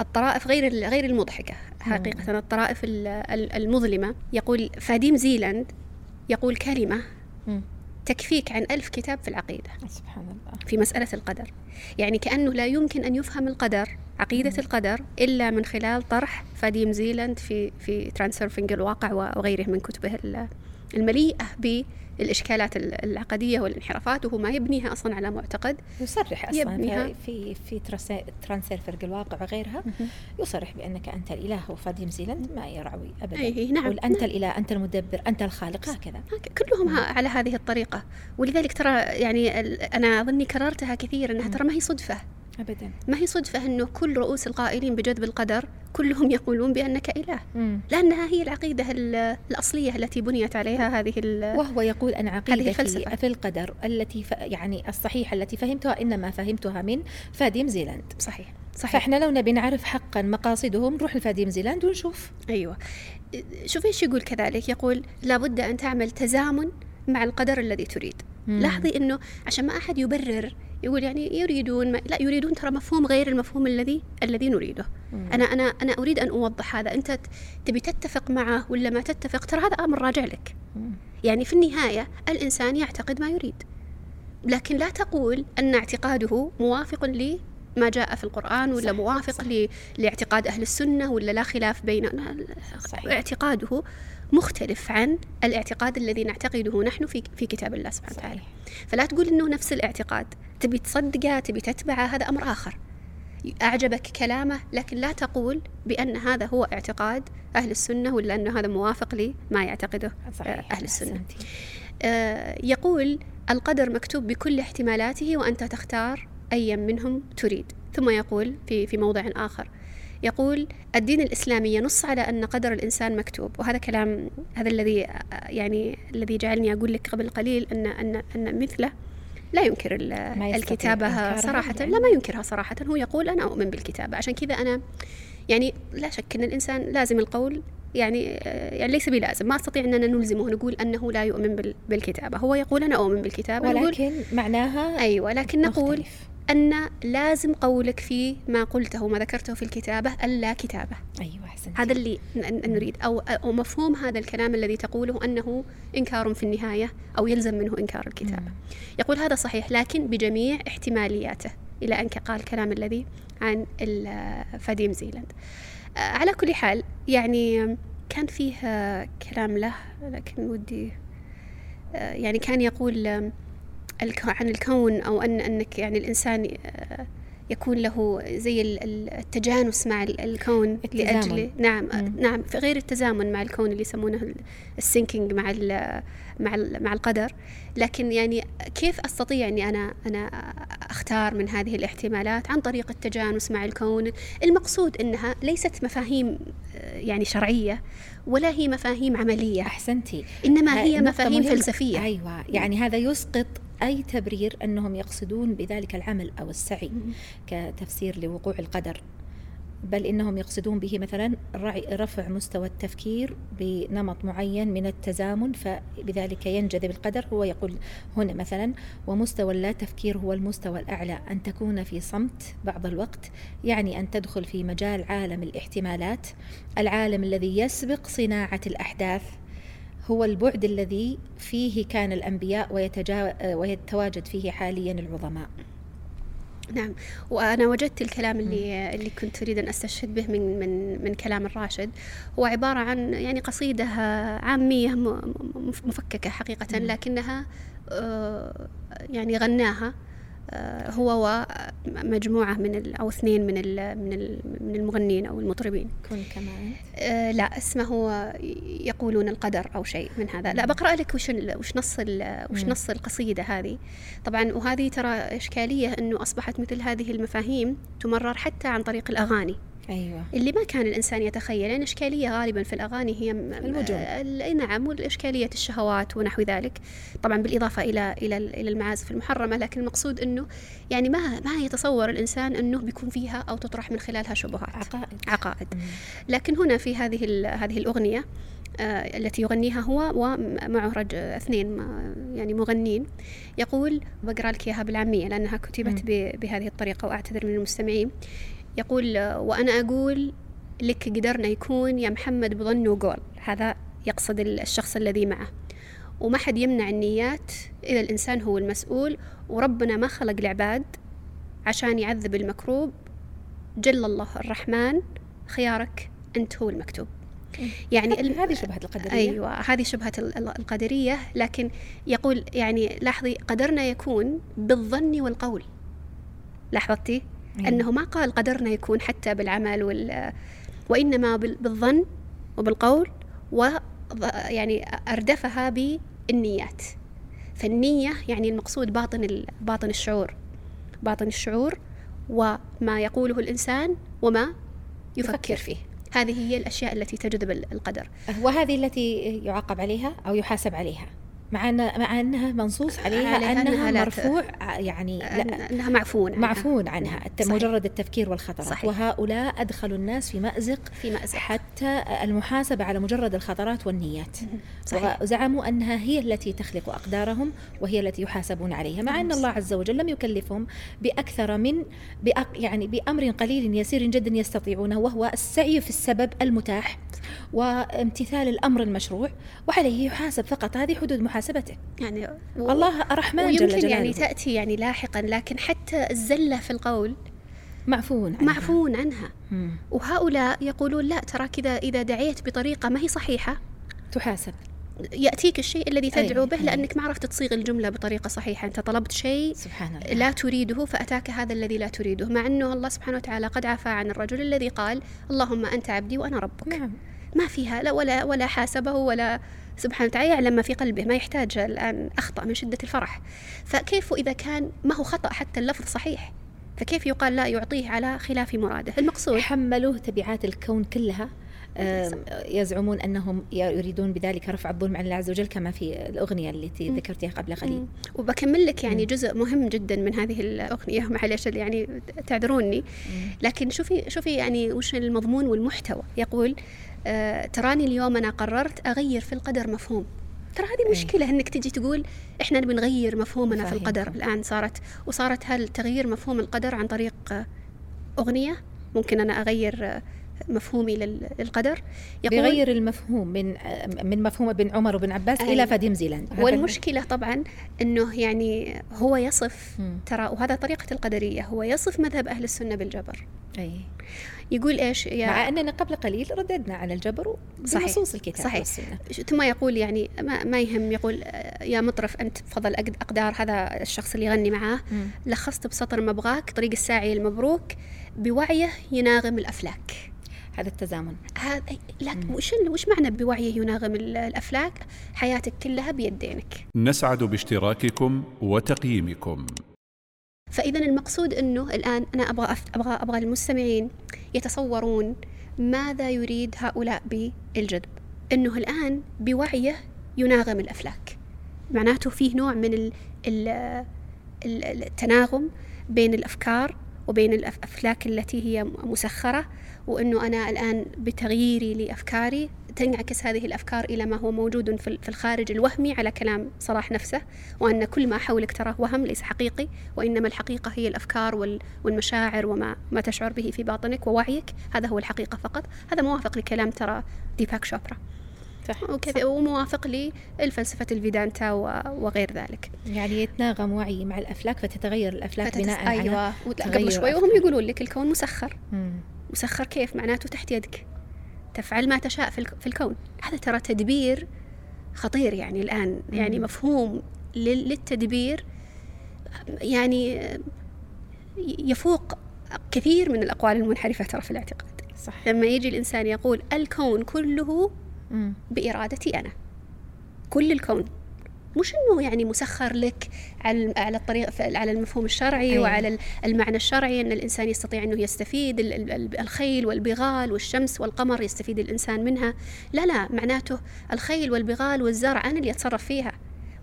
S3: الطرائف غير غير المضحكة حقيقة الطرائف المظلمة. يقول فاديم زيلاند يقول كلمة تكفيك عن ألف كتاب في العقيدة.
S2: سبحان الله.
S3: في مسألة القدر. يعني كأنه لا يمكن أن يفهم القدر عقيدة القدر إلا من خلال طرح فاديم زيلاند في في transurfing الواقع وغيره من كتبه المليئة بالإشكالات العقدية والانحرافات وهو ما يبنيها أصلا على معتقد.
S2: يصرح أصلا يبنيها. في في ترانسير فرق الواقع وغيرها. يصرح بأنك أنت الإله وفادي زيلاند ما يروي أبدا.
S3: أي نعم
S2: يقول أنت نعم. الإله أنت المدبر أنت الخالق هكذا.
S3: كلهم ها على هذه الطريقة. ولذلك ترى يعني أنا أظني كررتها كثير أنها ترى ما هي صدفة.
S2: أبدا.
S3: ما هي صدفة أنه كل رؤوس القائلين بجذب القدر كلهم يقولون بأنك إله؟
S2: مم.
S3: لأنها هي العقيدة الأصلية التي بنيت عليها هذه
S2: وهو يقول أن عقيدتي في القدر التي ف... يعني الصحيحة التي فهمتها إنما فهمتها من فاديم زيلاند.
S3: صحيح صحيح.
S2: فإحنا لو نبي نعرف حقا مقاصدهم نروح لفاديم زيلاند ونشوف.
S3: أيوة. شوف إيش يقول كذلك؟ يقول لابد أن تعمل تزامن مع القدر الذي تريد. مم. لاحظي إنه عشان ما أحد يبرر يقول يعني يريدون ما لا يريدون ترى مفهوم غير المفهوم الذي الذي نريده مم. أنا أنا أنا أريد أن أوضح هذا أنت تبي تتفق معه ولا ما تتفق ترى هذا أمر راجع لك
S2: مم.
S3: يعني في النهاية الإنسان يعتقد ما يريد لكن لا تقول أن اعتقاده موافق ما جاء في القرآن ولا
S2: صح،
S3: موافق
S2: صح.
S3: ل- لاعتقاد أهل السنة ولا لا خلاف بين
S2: صحيح.
S3: اعتقاده مختلف عن الاعتقاد الذي نعتقده نحن في في كتاب الله سبحانه وتعالى. فلا تقول إنه نفس الاعتقاد. تبي تصدقه تبي تتبعه هذا أمر آخر. أعجبك كلامه لكن لا تقول بأن هذا هو اعتقاد أهل السنة ولا أنه هذا موافق لما يعتقده
S2: صحيح.
S3: أهل
S2: السنة.
S3: آه، يقول القدر مكتوب بكل احتمالاته وأنت تختار أي منهم تريد. ثم يقول في, في موضع آخر يقول الدين الإسلامي ينص على أن قدر الإنسان مكتوب وهذا كلام هذا الذي يعني الذي جعلني أقول لك قبل قليل أن أن أن مثله لا ينكر الكتابة صراحة
S2: يعني.
S3: لا ما ينكرها صراحة هو يقول أنا أؤمن بالكتابة عشان كذا أنا يعني لا شك أن الإنسان لازم القول يعني آه، يعني ليس بلازم ما أستطيع أننا نلزمه ونقول أنه لا يؤمن بال- بالكتابة هو يقول أنا أؤمن بالكتابة نقول
S2: ولكن معناها
S3: أيوه لكن نقول
S2: مختلف.
S3: أن لازم قولك في ما قلته وما ذكرته في الكتابة ألا كتابة.
S2: أيوه أحسنتي.
S3: هذا اللي نريد. أو أو مفهوم هذا الكلام الذي تقوله أنه إنكار في النهاية أو يلزم منه إنكار الكتابة.
S2: مم.
S3: يقول هذا صحيح لكن بجميع احتمالياته إلى أن قال الكلام الذي عن فاديم زيلاند. آه، على كل حال يعني كان فيه كلام له لكن ودي آه، يعني كان يقول عن الكون أو ان أنك يعني الإنسان آه، يكون له زي ال- ال- التجانس مع ال- الكون
S2: التزامن.
S3: لاجل نعم آه،
S2: مم.
S3: نعم في غير التزامن مع الكون اللي يسمونه ال syncing مع ال مع ال مع القدر لكن يعني كيف أستطيع أني أنا أنا أختار من هذه الاحتمالات عن طريق التجانس مع الكون المقصود إنها ليست مفاهيم آه، يعني شرعية ولا هي مفاهيم عملية
S2: أحسنتي
S3: إنما هي مفاهيم. فلسفية
S2: أيوه يعني هذا يسقط أي تبرير أنهم يقصدون بذلك العمل أو السعي كتفسير لوقوع القدر. بل إنهم يقصدون به مثلا رفع مستوى التفكير بنمط معين من التزامن فبذلك ينجذب القدر. هو يقول هنا مثلا ومستوى اللا تفكير هو المستوى الأعلى. أن تكون في صمت بعض الوقت يعني أن تدخل في مجال عالم الاحتمالات العالم الذي يسبق صناعة الأحداث. هو البعد الذي فيه كان الأنبياء ويتجا... ويتواجد فيه حاليا العظماء.
S3: نعم. وأنا وجدت الكلام اللي اللي كنت أريد أن أستشهد به من من من كلام الراشد. هو عبارة عن يعني قصيدة عامية مفككة حقيقه. لكنها آه، يعني غناها. آه، هو ومجموعة من ال- أو اثنين من ال- من ال- من المغنين أو المطربين.
S2: كن كما أنت.
S3: آه، لا اسمه يقولون القدر أو شيء من هذا. لا بقرأ لك وش وش نص ال- وش. نص القصيدة هذه. طبعا وهذه ترى إشكالية إنه أصبحت مثل هذه المفاهيم تمرر حتى عن طريق الأغاني.
S2: أيوه
S3: اللي ما كان الإنسان يتخيل لأن إشكالية غالبا في الأغاني هي م-
S2: المجون.
S3: ال- أي نعم والاشكاليه الشهوات ونحو ذلك طبعا بالإضافة إلى إلى ال- إلى المعازف المحرمة لكن المقصود إنه يعني ما ما يتصور الإنسان إنه بيكون فيها أو تطرح من خلالها شبهات
S2: عقائد
S3: عقائد. لكن هنا في هذه هذه الأغنية آه، التي يغنيها هو ومعه رج اثنين يعني مغنين يقول بقرأ لك إياها بالعامية لأنها كتبت. ب- بهذه الطريقة وأعتذر من المستمعين يقول وأنا أقول لك قدرنا يكون يا محمد بظن وقول. هذا يقصد ال- الشخص الذي معه. وما حد يمنع النيات اذا الإنسان هو المسؤول. وربنا ما خلق العباد عشان يعذب المكروب. جل الله الرحمن خيارك أنت هو المكتوب. يعني ال-
S2: هذه شبهة القدرية.
S3: أيوه هذه شبهة ال- ال- القدرية. لكن يقول يعني لاحظي قدرنا يكون بالظن والقول. لاحظتي؟
S2: أيوة.
S3: أنه ما قال قدرنا يكون حتى بالعمل وال وإنما بال- بالظن وبالقول و يعني أردفها بالنيات. فالنية يعني المقصود باطن باطن الشعور. باطن الشعور وما يقوله الإنسان وما يفكر
S2: يفكر.
S3: فيه. هذه هي الأشياء التي تجذب ال- القدر.
S2: وهذه التي يعاقب عليها أو يحاسب عليها. مع أن مع أنها منصوص عليها,
S3: عليها أنها لا
S2: مرفوع ع- يعني لا
S3: أن- انها معفون عنها.
S2: معفون عنها الت-
S3: صحيح.
S2: مجرد التفكير والخطرات
S3: صحيح.
S2: وهؤلاء ادخلوا الناس في مأزق
S3: في مأزق
S2: حتى المحاسبة على مجرد الخطرات والنيات
S3: صحيح.
S2: وزعموا أنها هي التي تخلق أقدارهم وهي التي يحاسبون عليها مع أن الله عز وجل لم يكلفهم بأكثر من بأق يعني بأمر قليل يسير جدا يستطيعونه وهو السعي في السبب المتاح وامتثال الأمر المشروع وعليه يحاسب فقط هذه حدود محاسبته.
S3: يعني و...
S2: الله رحمن جل
S3: ويمكن
S2: جلاله.
S3: يعني تأتي يعني لاحقا لكن حتى الزلة في القول
S2: معفون عنها.
S3: معفون عنها.
S2: مم.
S3: وهؤلاء يقولون لا ترى كذا إذا دعيت بطريقة ما هي صحيحة
S2: تحاسب.
S3: يأتيك الشيء الذي تدعو
S2: أي،
S3: به. لأنك ما عرفت تصيغ الجملة بطريقة صحيحة. أنت طلبت شيء
S2: سبحان الله.
S3: لا تريده فأتاك هذا الذي لا تريده مع أنه الله سبحانه وتعالى قد عفى عن الرجل الذي قال اللهم أنت عبدي وأنا ربك.
S2: نعم.
S3: ما فيها لا ولا ولا حاسبه ولا سبحانه وتعالى يعلم ما في قلبه ما يحتاج الآن أخطأ من شدة الفرح. فكيف إذا كان ما هو خطأ حتى اللفظ صحيح؟ فكيف يقال لا يعطيه على خلاف مراده؟ المقصود
S2: حملوه تبعات الكون كلها. يزعمون أنهم يريدون بذلك رفع الظلم عن الله عز وجل كما في الأغنية التي ذكرتها قبل قليل.
S3: وبكمل لك يعني
S2: مم.
S3: جزء مهم جدا من هذه الأغنية معلش يعني تعذروني. لكن شوفي شوفي يعني وش المضمون والمحتوى. يقول آه تراني اليوم أنا قررت أغير في القدر مفهوم ترى هذه
S2: أي.
S3: مشكلة إنك تجي تقول إحنا نبي نغير مفهومنا في
S2: مفاهيم.
S3: القدر الآن صارت وصارت هل تغيير مفهوم القدر عن طريق آه، أغنية ممكن أنا أغير آه، مفهومي لل- للقدر
S2: بيغير المفهوم من من مفهوم ابن عمر وابن عباس
S3: أي.
S2: إلى فديم زيلاند
S3: والمشكلة طبعا أنه يعني هو يصف. ترى وهذا طريقة القدرية هو يصف مذهب أهل السنة بالجبر
S2: أي
S3: يقول إيش؟ يا
S2: مع أننا قبل قليل رددنا على الجبر
S3: صحيح.
S2: بنصوص الكتاب
S3: صحيح.
S2: والسنة.
S3: ثم يقول يعني ما, ما يهم يقول آه، يا مطرف أنت فضل أقد- أقدار هذا الشخص اللي يغني معاه.
S2: مم.
S3: لخصت بسطر مبغاك طريق الساعي المبروك بوعيه يناغم الأفلاك.
S2: هذا التزامن.
S3: هذا لكن وش وش معنى بوعيه يناغم ال- الأفلاك؟ حياتك كلها بيدينك.
S1: نسعد باشتراككم وتقييمكم.
S3: فإذا المقصود أنه الآن أنا أبغى. أبغى أبغى المستمعين يتصورون ماذا يريد هؤلاء بالجذب أنه الآن بوعيه يناغم الأفلاك معناته فيه نوع من ال... ال... ال- التناغم بين الأفكار وبين الافلاك التي هي مسخرة وأنه أنا الآن بتغييري لأفكاري تنعكس هذه الأفكار إلى ما هو موجود في في الخارج الوهمي على كلام صلاح نفسه وأن كل ما حولك تراه وهم ليس حقيقي وإنما الحقيقة هي الأفكار وال- والمشاعر وما ما تشعر به في باطنك ووعيك. هذا هو الحقيقة فقط. هذا موافق لكلام ترى ديباك شوبرا.
S2: صح
S3: وكذا وموافق للفلسفه الفيدانتا و- وغير ذلك.
S2: يعني يتناغم وعي مع الأفلاك فتتغير الأفلاك
S3: فتتس-
S2: بناء على
S3: ولا-
S2: تغير
S3: قبل شوي وهم. يقولون لك الكون مسخر.
S2: مم.
S3: مسخر كيف؟ معناته تحت يدك. تفعل ما تشاء في الك- في الكون. هذا ترى تدبير خطير يعني الآن. يعني. مفهوم لل- للتدبير يعني يفوق كثير من الأقوال المنحرفة ترى في الاعتقاد.
S2: صح.
S3: لما يجي الإنسان يقول الكون كله. بإرادتي أنا. كل الكون. مش إنه يعني مسخر لك على على الطريق على المفهوم الشرعي
S2: أيوة.
S3: وعلى ال- المعنى الشرعي إن الإنسان يستطيع إنه يستفيد ال- ال- ال- الخيل والبغال والشمس والقمر يستفيد الإنسان منها. لا لا معناته الخيل والبغال والزرع أنا اللي أتصرف فيها.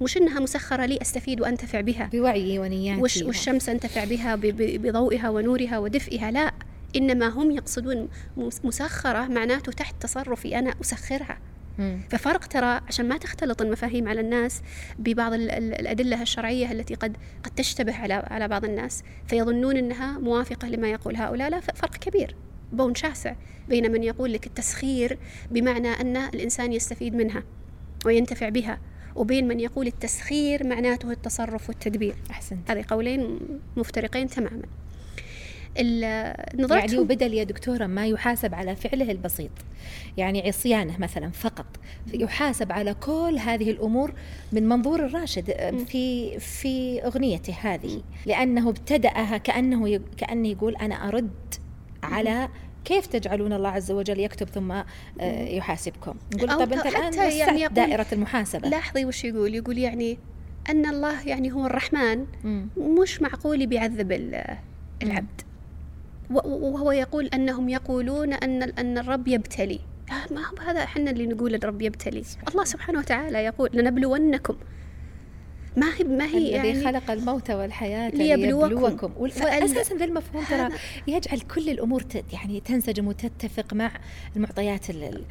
S3: مش إنها مسخرة لي أستفيد وأنتفع بها.
S2: بوعي ونياتي
S3: وش والشمس أنتفع بها بضوئها ونورها ودفئها. لا إنما هم يقصدون مس- مسخرة معناته تحت تصرفي أنا
S2: أسخرها.
S3: ففرق ترى عشان ما تختلط المفاهيم على الناس ببعض ال- ال- الأدلة الشرعية التي قد قد تشتبه على على بعض الناس فيظنون أنها موافقة لما يقول هؤلاء. لا فرق كبير بون شاسع بين من يقول لك التسخير بمعنى أن الإنسان يستفيد منها وينتفع بها وبين من يقول التسخير معناته التصرف والتدبير.
S2: أحسنت.
S3: هذه قولين مفترقين تماما. ال-
S2: يعني
S3: نظرتهم
S2: وبدل يا دكتورة ما يحاسب على فعله البسيط يعني عصيانه مثلا فقط يحاسب على كل هذه الأمور من منظور الراشد في في أغنيته هذه. لأنه ابتدأها كأنه كأنه يقول أنا أرد على كيف تجعلون الله عز وجل يكتب ثم آه، يحاسبكم. نقول
S3: أو
S2: طب
S3: حتى
S2: وسعت
S3: يعني يقول-
S2: دائرة المحاسبة؟
S3: لاحظي وش يقول؟ يقول يعني أن الله يعني هو الرحمن. مش معقول بيعذب ال- العبد. وهو يقول أنهم يقولون أن أن الرب يبتلي. ما هو هذا إحنا اللي نقول الرب يبتلي. الله سبحانه وتعالى يقول لنبلونكم. ما هي ما هي
S2: الذي
S3: يعني
S2: خلق الموت والحياة
S3: ليبلوكم.
S2: ليبلوكم. وأساسا ذا المفهوم ترى يجعل كل الأمور ت- يعني تنسجم وتتفق مع المعطيات ال- ال-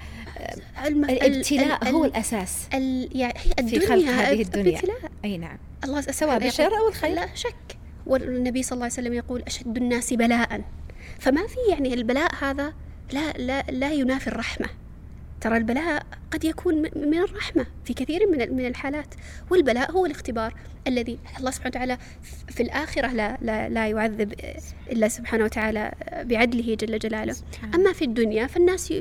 S3: الم- ال-
S2: الابتلاء
S3: ال-
S2: هو
S3: ال-
S2: الأساس
S3: ال- يعني هي
S2: في
S3: الدنيا
S2: خلق هذه الدنيا.
S3: أبتلاء.
S2: أي نعم.
S3: الله
S2: سواء بالشر أو الخير.
S3: لا شك. والنبي صلى الله عليه وسلم يقول أشد الناس بلاء. فما في يعني البلاء هذا لا لا لا ينافي الرحمة. ترى البلاء قد يكون من الرحمة في كثير من من الحالات. والبلاء هو الاختبار الذي الله سبحانه وتعالى في الآخرة لا, لا, لا يعذب إلا سبحانه وتعالى بعدله جل جلاله. أما في الدنيا فالناس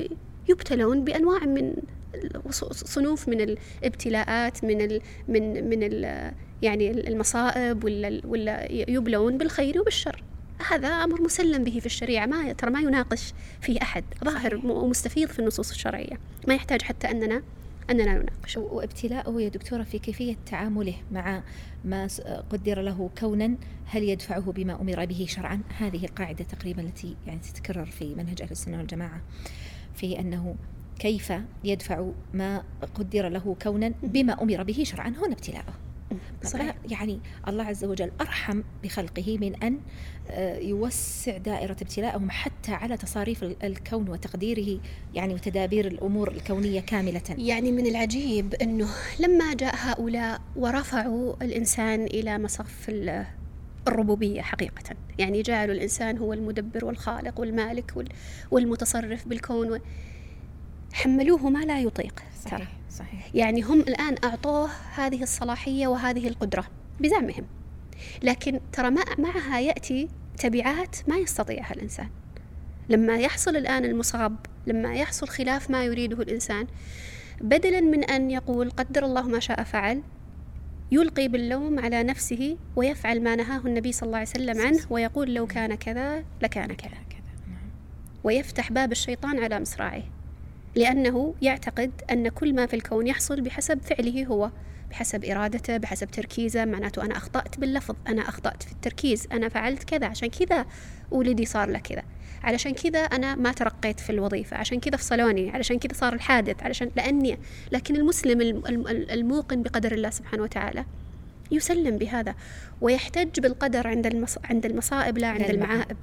S3: يبتلون بأنواع من صنوف من الابتلاءات من ال من من ال يعني المصائب ولا ولا يبلون بالخير وبالشر. هذا أمر مسلم به في الشريعة ما ترى ما يناقش فيه أحد ظاهر ومستفيض في النصوص الشرعية ما يحتاج حتى أننا أننا نناقش.
S2: وابتلاءه يا دكتورة في كيفية تعامله مع ما قدر له كونا هل يدفعه بما أمر به شرعا؟ هذه القاعدة تقريبا التي يعني تتكرر في منهج أهل السنة والجماعة في أنه كيف يدفع ما قدر له كونا بما أمر به شرعا؟ هنا ابتلاءه صحيح. يعني الله عز وجل أرحم بخلقه من أن آه، يوسع دائرة ابتلاءهم حتى على تصاريف الكون وتقديره يعني وتدابير الأمور الكونية كاملة.
S3: يعني من العجيب أنه لما جاء هؤلاء ورفعوا الإنسان إلى مصف الربوبية حقيقة. يعني جعلوا الإنسان هو المدبر والخالق والمالك والمتصرف بالكون حملوه ما لا يطيق.
S2: صحيح. صحيح.
S3: يعني هم الآن أعطوه هذه الصلاحية وهذه القدرة بزعمهم. لكن ترى معها يأتي تبعات ما يستطيعها الإنسان. لما يحصل الآن المصاب لما يحصل خلاف ما يريده الإنسان بدلا من أن يقول قدر الله ما شاء فعل يلقي باللوم على نفسه ويفعل ما نهاه النبي صلى الله عليه وسلم عنه ويقول لو كان كذا لكان كذا نعم. ويفتح باب الشيطان على مصراعيه. لأنه يعتقد أن كل ما في الكون يحصل بحسب فعله هو بحسب إرادته بحسب تركيزه معناته أنا أخطأت باللفظ أنا أخطأت في التركيز أنا فعلت كذا عشان كذا ولدي صار له كذا علشان كذا أنا ما ترقيت في الوظيفة عشان كذا فصلوني علشان كذا صار الحادث علشان لأني لكن المسلم الموقن بقدر الله سبحانه وتعالى يسلم بهذا ويحتج بالقدر عند. عند المصائب لا عند المعائب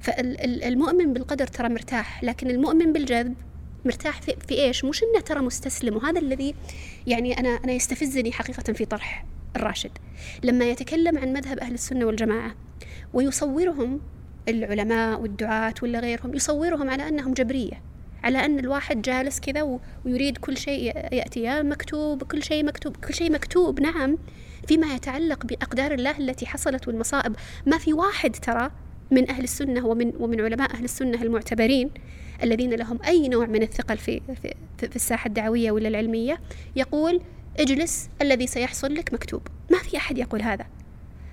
S3: فالمؤمن بالقدر ترى مرتاح لكن المؤمن بالجذب مرتاح في, في إيش؟ مش إنه ترى مستسلم وهذا الذي يعني أنا أنا يستفزني حقيقة في طرح الراشد. لما يتكلم عن مذهب أهل السنة والجماعة ويصورهم العلماء والدعاة ولا غيرهم يصورهم على أنهم جبرية على أن الواحد جالس كذا ويريد كل شيء يأتي يا مكتوب كل شيء مكتوب كل شيء مكتوب نعم. فيما يتعلق بأقدار الله التي حصلت والمصائب ما في واحد ترى من أهل السنة ومن ومن علماء أهل السنة المعتبرين الذين لهم أي نوع من الثقل في, في, في الساحة الدعوية ولا العلمية يقول اجلس الذي سيحصل لك مكتوب. ما في أحد يقول هذا.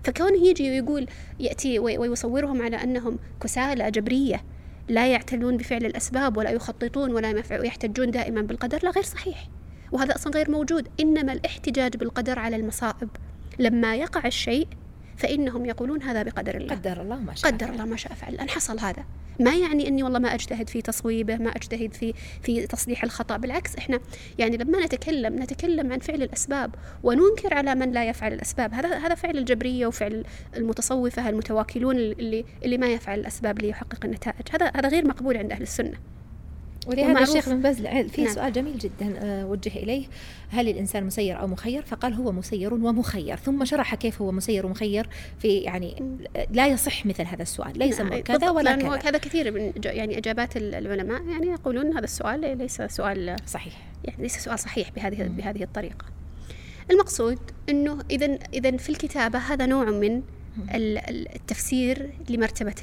S3: فكونه يجي ويقول يأتي ويصورهم على أنهم كسالى جبرية لا يعتلون بفعل الأسباب ولا يخططون ولا يحتجون دائما بالقدر لا غير صحيح. وهذا أصلا غير موجود. إنما الاحتجاج بالقدر على المصائب. لما يقع الشيء فإنهم يقولون هذا بقدر الله.
S2: قدر الله ما شاء
S3: قدر الله ما شاء فعل. أن حصل هذا. ما يعني إني والله ما أجتهد في تصويبه ما أجتهد في في تصليح الخطأ بالعكس إحنا يعني لما نتكلم نتكلم عن فعل الأسباب وننكر على من لا يفعل الأسباب. هذا هذا فعل الجبرية وفعل المتصوفة المتواكلون اللي اللي ما يفعل الأسباب ليحقق النتائج. هذا هذا غير مقبول عند أهل السنة.
S2: ولهذا الشيخ بن باز في نعم. سؤال جميل جدا آه، وجه إليه. هل الإنسان مسير أو مخير؟ فقال هو مسير ومخير. ثم شرح كيف هو مسير ومخير في يعني لا يصح مثل هذا السؤال. ليس نعم. كذا ولا كذا.
S3: هذا كثير من يعني إجابات العلماء يعني يقولون هذا السؤال ليس سؤال
S2: صحيح.
S3: يعني ليس سؤال صحيح بهذه مم. بهذه الطريقة. المقصود أنه إذا إذا في الكتابة هذا نوع من التفسير لمرتبة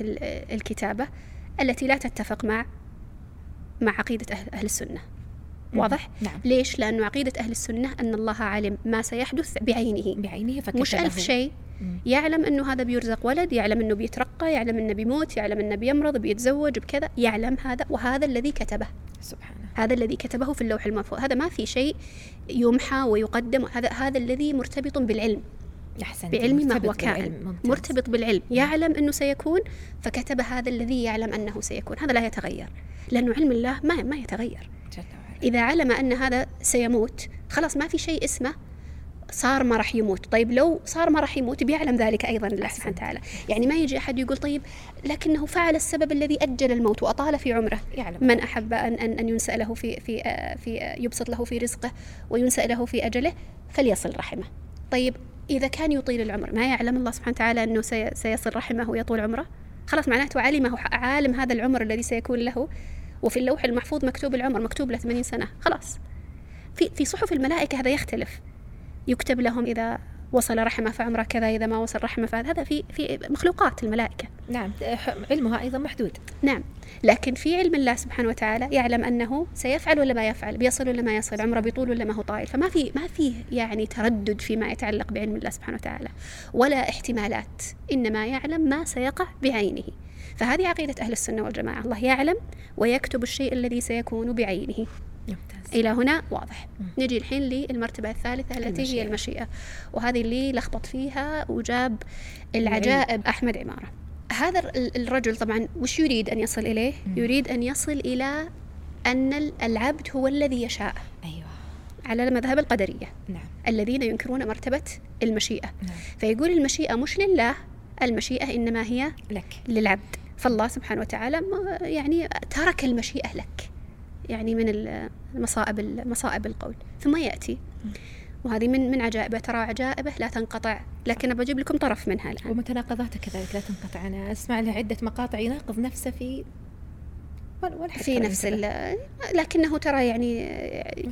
S3: الكتابة التي لا تتفق مع مع عقيدة أهل, أهل السنة. واضح؟
S2: نعم.
S3: ليش؟ لأنه عقيدة أهل السنة أن الله عالم ما سيحدث بعينه.
S2: بعينه فكتبه.
S3: مش ألف شيء. يعلم أنه هذا بيرزق ولد يعلم أنه بيترقى يعلم أنه بيموت يعلم أنه بيمرض بيتزوج بكذا. يعلم هذا وهذا الذي كتبه.
S2: سبحانه.
S3: هذا الذي كتبه في اللوح المحفوظ هذا ما في شيء يمحى ويقدم. هذا هذا الذي مرتبط بالعلم.
S2: أحسنت
S3: بعلم ما هو كائن مرتبط بالعلم. يعلم أنه سيكون فكتب هذا الذي يعلم أنه سيكون. هذا لا يتغير لأنه علم الله ما ما يتغير. إذا علم أن هذا سيموت خلاص ما في شيء اسمه صار ما راح يموت. طيب لو صار ما راح يموت بيعلم ذلك أيضا الله سبحانه وتعالى. يعني ما يجي أحد يقول طيب لكنه فعل السبب الذي أجل الموت وأطال في عمره.
S2: يعلم.
S3: من أحب أن, أن, أن ينسأ له في, في, في يبسط له في رزقه وينسأ له في أجله فليصل رحمه. طيب إذا كان يطيل العمر ما يعلم الله سبحانه وتعالى أنه سيصل رحمه ويطول عمره؟ خلاص معناته علمه عالم هذا العمر الذي سيكون له وفي اللوح المحفوظ مكتوب العمر مكتوب له 80 سنة خلاص. في في صحف الملائكة هذا يختلف. يكتب لهم إذا وصل رحمه فعمره كذا إذا ما وصل رحمه فهذا في في مخلوقات الملائكة.
S2: نعم علمها أيضا محدود.
S3: نعم لكن في علم الله سبحانه وتعالى يعلم أنه سيفعل ولا ما يفعل بيصل ولا ما يصل عمره بيطول ولا ما هو طايل فما في ما في يعني تردد فيما يتعلق بعلم الله سبحانه وتعالى ولا احتمالات إنما يعلم ما سيقع بعينه. فهذه عقيدة أهل السنة والجماعة الله يعلم ويكتب الشيء الذي سيكون بعينه. ممتاز. إلى هنا واضح م. نجي الحين للمرتبة الثالثة التي المشيئة. هي المشيئة وهذه اللي لخبط فيها وجاب العجائب أحمد عمارة هذا الرجل طبعا وش يريد أن يصل إليه م. يريد أن يصل إلى أن العبد هو الذي يشاء
S2: أيوة
S3: على مذهب القدرية
S2: نعم.
S3: الذين ينكرون مرتبة المشيئة نعم. فيقول المشيئة مش لله المشيئة إنما هي
S2: لك
S3: للعبد فالله سبحانه وتعالى يعني ترك المشيئة لك يعني من المصائب المصائب القول. ثم يأتي. وهذه من من عجائبه. ترى عجائبه لا تنقطع. لكن بجيب لكم طرف منها الآن.
S2: ومتناقضاته كذلك لا تنقطع. أنا أسمع له عدة مقاطع يناقض نفسه في
S3: في نفس لكنه ترى يعني,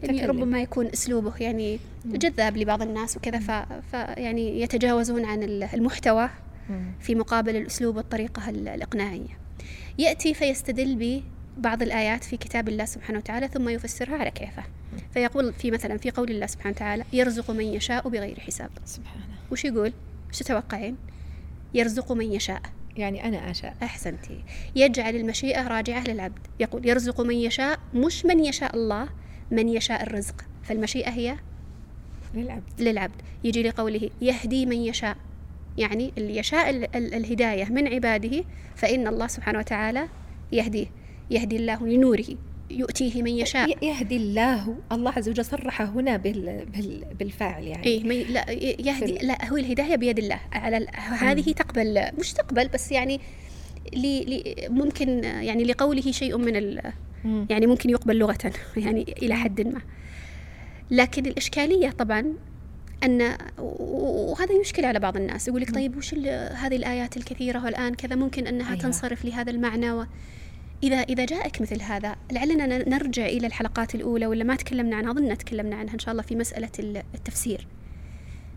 S3: يعني ربما يكون أسلوبه يعني جذاب لبعض الناس وكذا. فيعني يتجاوزون عن المحتوى في مقابل الأسلوب والطريقة الإقناعية. يأتي فيستدل بعض الآيات في كتاب الله سبحانه وتعالى ثم يفسرها على كيفه. فيقول في مثلا في قول الله سبحانه وتعالى يرزق من يشاء بغير حساب.
S2: سبحانه.
S3: وش يقول؟ وش تتوقعين؟ يرزق من يشاء.
S2: يعني أنا أشاء.
S3: أحسنتي يجعل المشيئة راجعة للعبد. يقول يرزق من يشاء مش من يشاء الله من يشاء الرزق. فالمشيئة هي
S2: للعبد.
S3: للعبد. يجي لقوله يهدي من يشاء. يعني اللي يشاء الهداية من عباده فإن الله سبحانه وتعالى يهديه. يهدي الله لنوره يؤتيه من يشاء.
S2: يهدي الله. الله عز وجل صرح هنا بال بال بالفاعل يعني.
S3: إيه مي لا يهدي لا هو الهداية بيد الله. على هذه تقبل مش تقبل بس يعني لي لي ممكن يعني لقوله شيء من ال يعني ممكن يقبل لغة يعني إلى حد ما. لكن الإشكالية طبعا أن وهذا يشكل على بعض الناس. يقول لك طيب وش هذه الآيات الكثيرة والآن كذا ممكن أنها أيوة. تنصرف لهذا المعنى و إذا إذا جاءك مثل هذا لعلنا نرجع إلى الحلقات الأولى ولا ما تكلمنا عنها أظن تكلمنا عنها إن شاء الله في مسألة التفسير.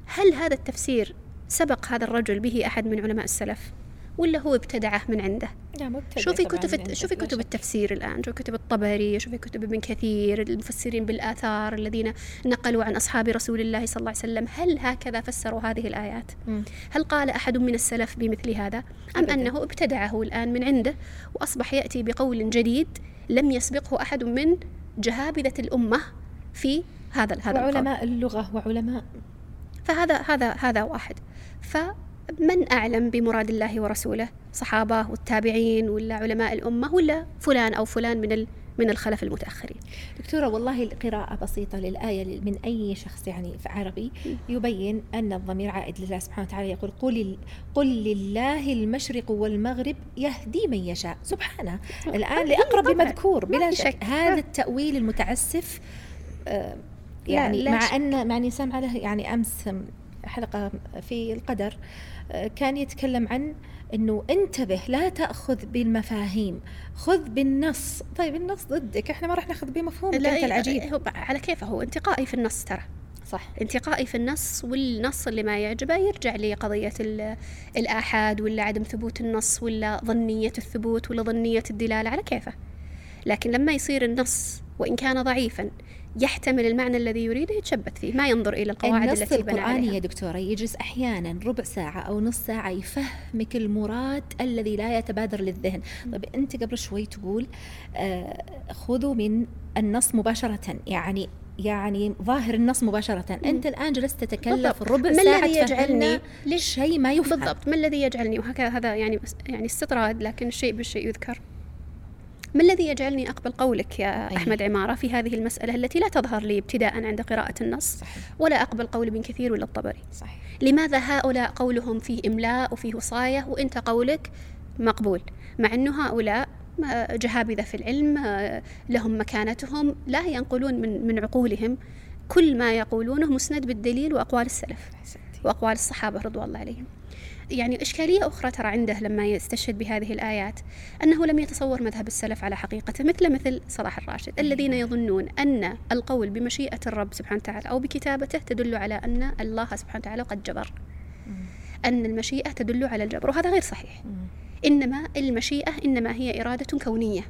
S3: هل هذا التفسير سبق هذا الرجل به أحد من علماء السلف؟ ولا هو ابتدعه من عنده؟
S2: نعم
S3: شوفي كتب شوفي كتب التفسير الآن شوفي كتب الطبري شوفي كتب ابن كثير المفسرين بالآثار الذين نقلوا عن أصحاب رسول الله صلى الله عليه وسلم. هل هكذا فسروا هذه الآيات؟
S2: م.
S3: هل قال أحد من السلف بمثل هذا؟ أبداً. أنه ابتدعه الآن من عنده؟ وأصبح يأتي بقول جديد لم يسبقه أحد من جهابذة الأمة في هذا هذا
S2: وعلماء اللغة وعلماء
S3: فهذا هذا هذا واحد. ف من أعلم بمراد الله ورسوله؟ صحابة والتابعين ولا علماء الأمة ولا فلان أو فلان من من الخلف المتأخرين؟
S2: دكتورة والله قراءة بسيطة للآية من أي شخص يعني في عربي يبين أن الضمير عائد لله سبحانه وتعالى يقول قل, قل لله المشرق والمغرب يهدي من يشاء. سبحانه. الآن لأقرب مذكور بلا شك. هذا التأويل المتعسف آه، يعني لا لا مع أن مع أني سامعة له يعني أمس حلقة في القدر كان يتكلم عن إنه انتبه لا تأخذ بالمفاهيم خذ بالنص. طيب النص ضدك إحنا ما راح ناخذ بمفهوم أنت العجيب.
S3: هو على كيفه هو انتقائي في النص ترى.
S2: صح.
S3: انتقائي في النص والنص اللي ما يعجبه يرجع لقضية الآحاد ولا عدم ثبوت النص ولا ظنية الثبوت ولا ظنية الدلالة على كيفه. لكن لما يصير النص وإن كان ضعيفا يحتمل المعنى الذي يريده يتشبث فيه ما ينظر إلى القواعد
S2: النص
S3: التي
S2: القرآني يا دكتورة يجلس أحيانا ربع ساعة أو نص ساعة يفهمك المراد الذي لا يتبادر للذهن. طيب أنت قبل شوي تقول آه خذوا من النص مباشرة يعني يعني ظاهر النص مباشرة. مم. أنت الآن جلست تتكلف ربع ساعة ما الذي يجعلني شيء ما يفهم.
S3: بالضبط. ما الذي يجعلني؟ وهكذا هذا يعني يعني استطراد لكن الشيء بالشيء يذكر. ما الذي يجعلني أقبل قولك يا أيه. أحمد عمارة في هذه المسألة التي لا تظهر لي ابتداء عند قراءة النص صحيح. ولا أقبل قول ابن كثير ولا الطبري
S2: صحيح.
S3: لماذا هؤلاء قولهم فيه إملاء وفيه وصاية وأنت قولك مقبول مع أنه هؤلاء جهابذة في العلم لهم مكانتهم لا ينقلون من من عقولهم كل ما يقولونه مسند بالدليل وأقوال السلف وأقوال الصحابة رضوان الله عليهم. يعني إشكالية أخرى ترى عنده لما يستشهد بهذه الآيات أنه لم يتصور مذهب السلف على حقيقته مثل مثل صلاح الراشد الذين يظنون أن القول بمشيئة الرب سبحانه وتعالى أو بكتابته تدل على أن الله سبحانه وتعالى قد جبر. أن المشيئة تدل على الجبر وهذا غير صحيح. إنما المشيئة إنما هي إرادة كونية.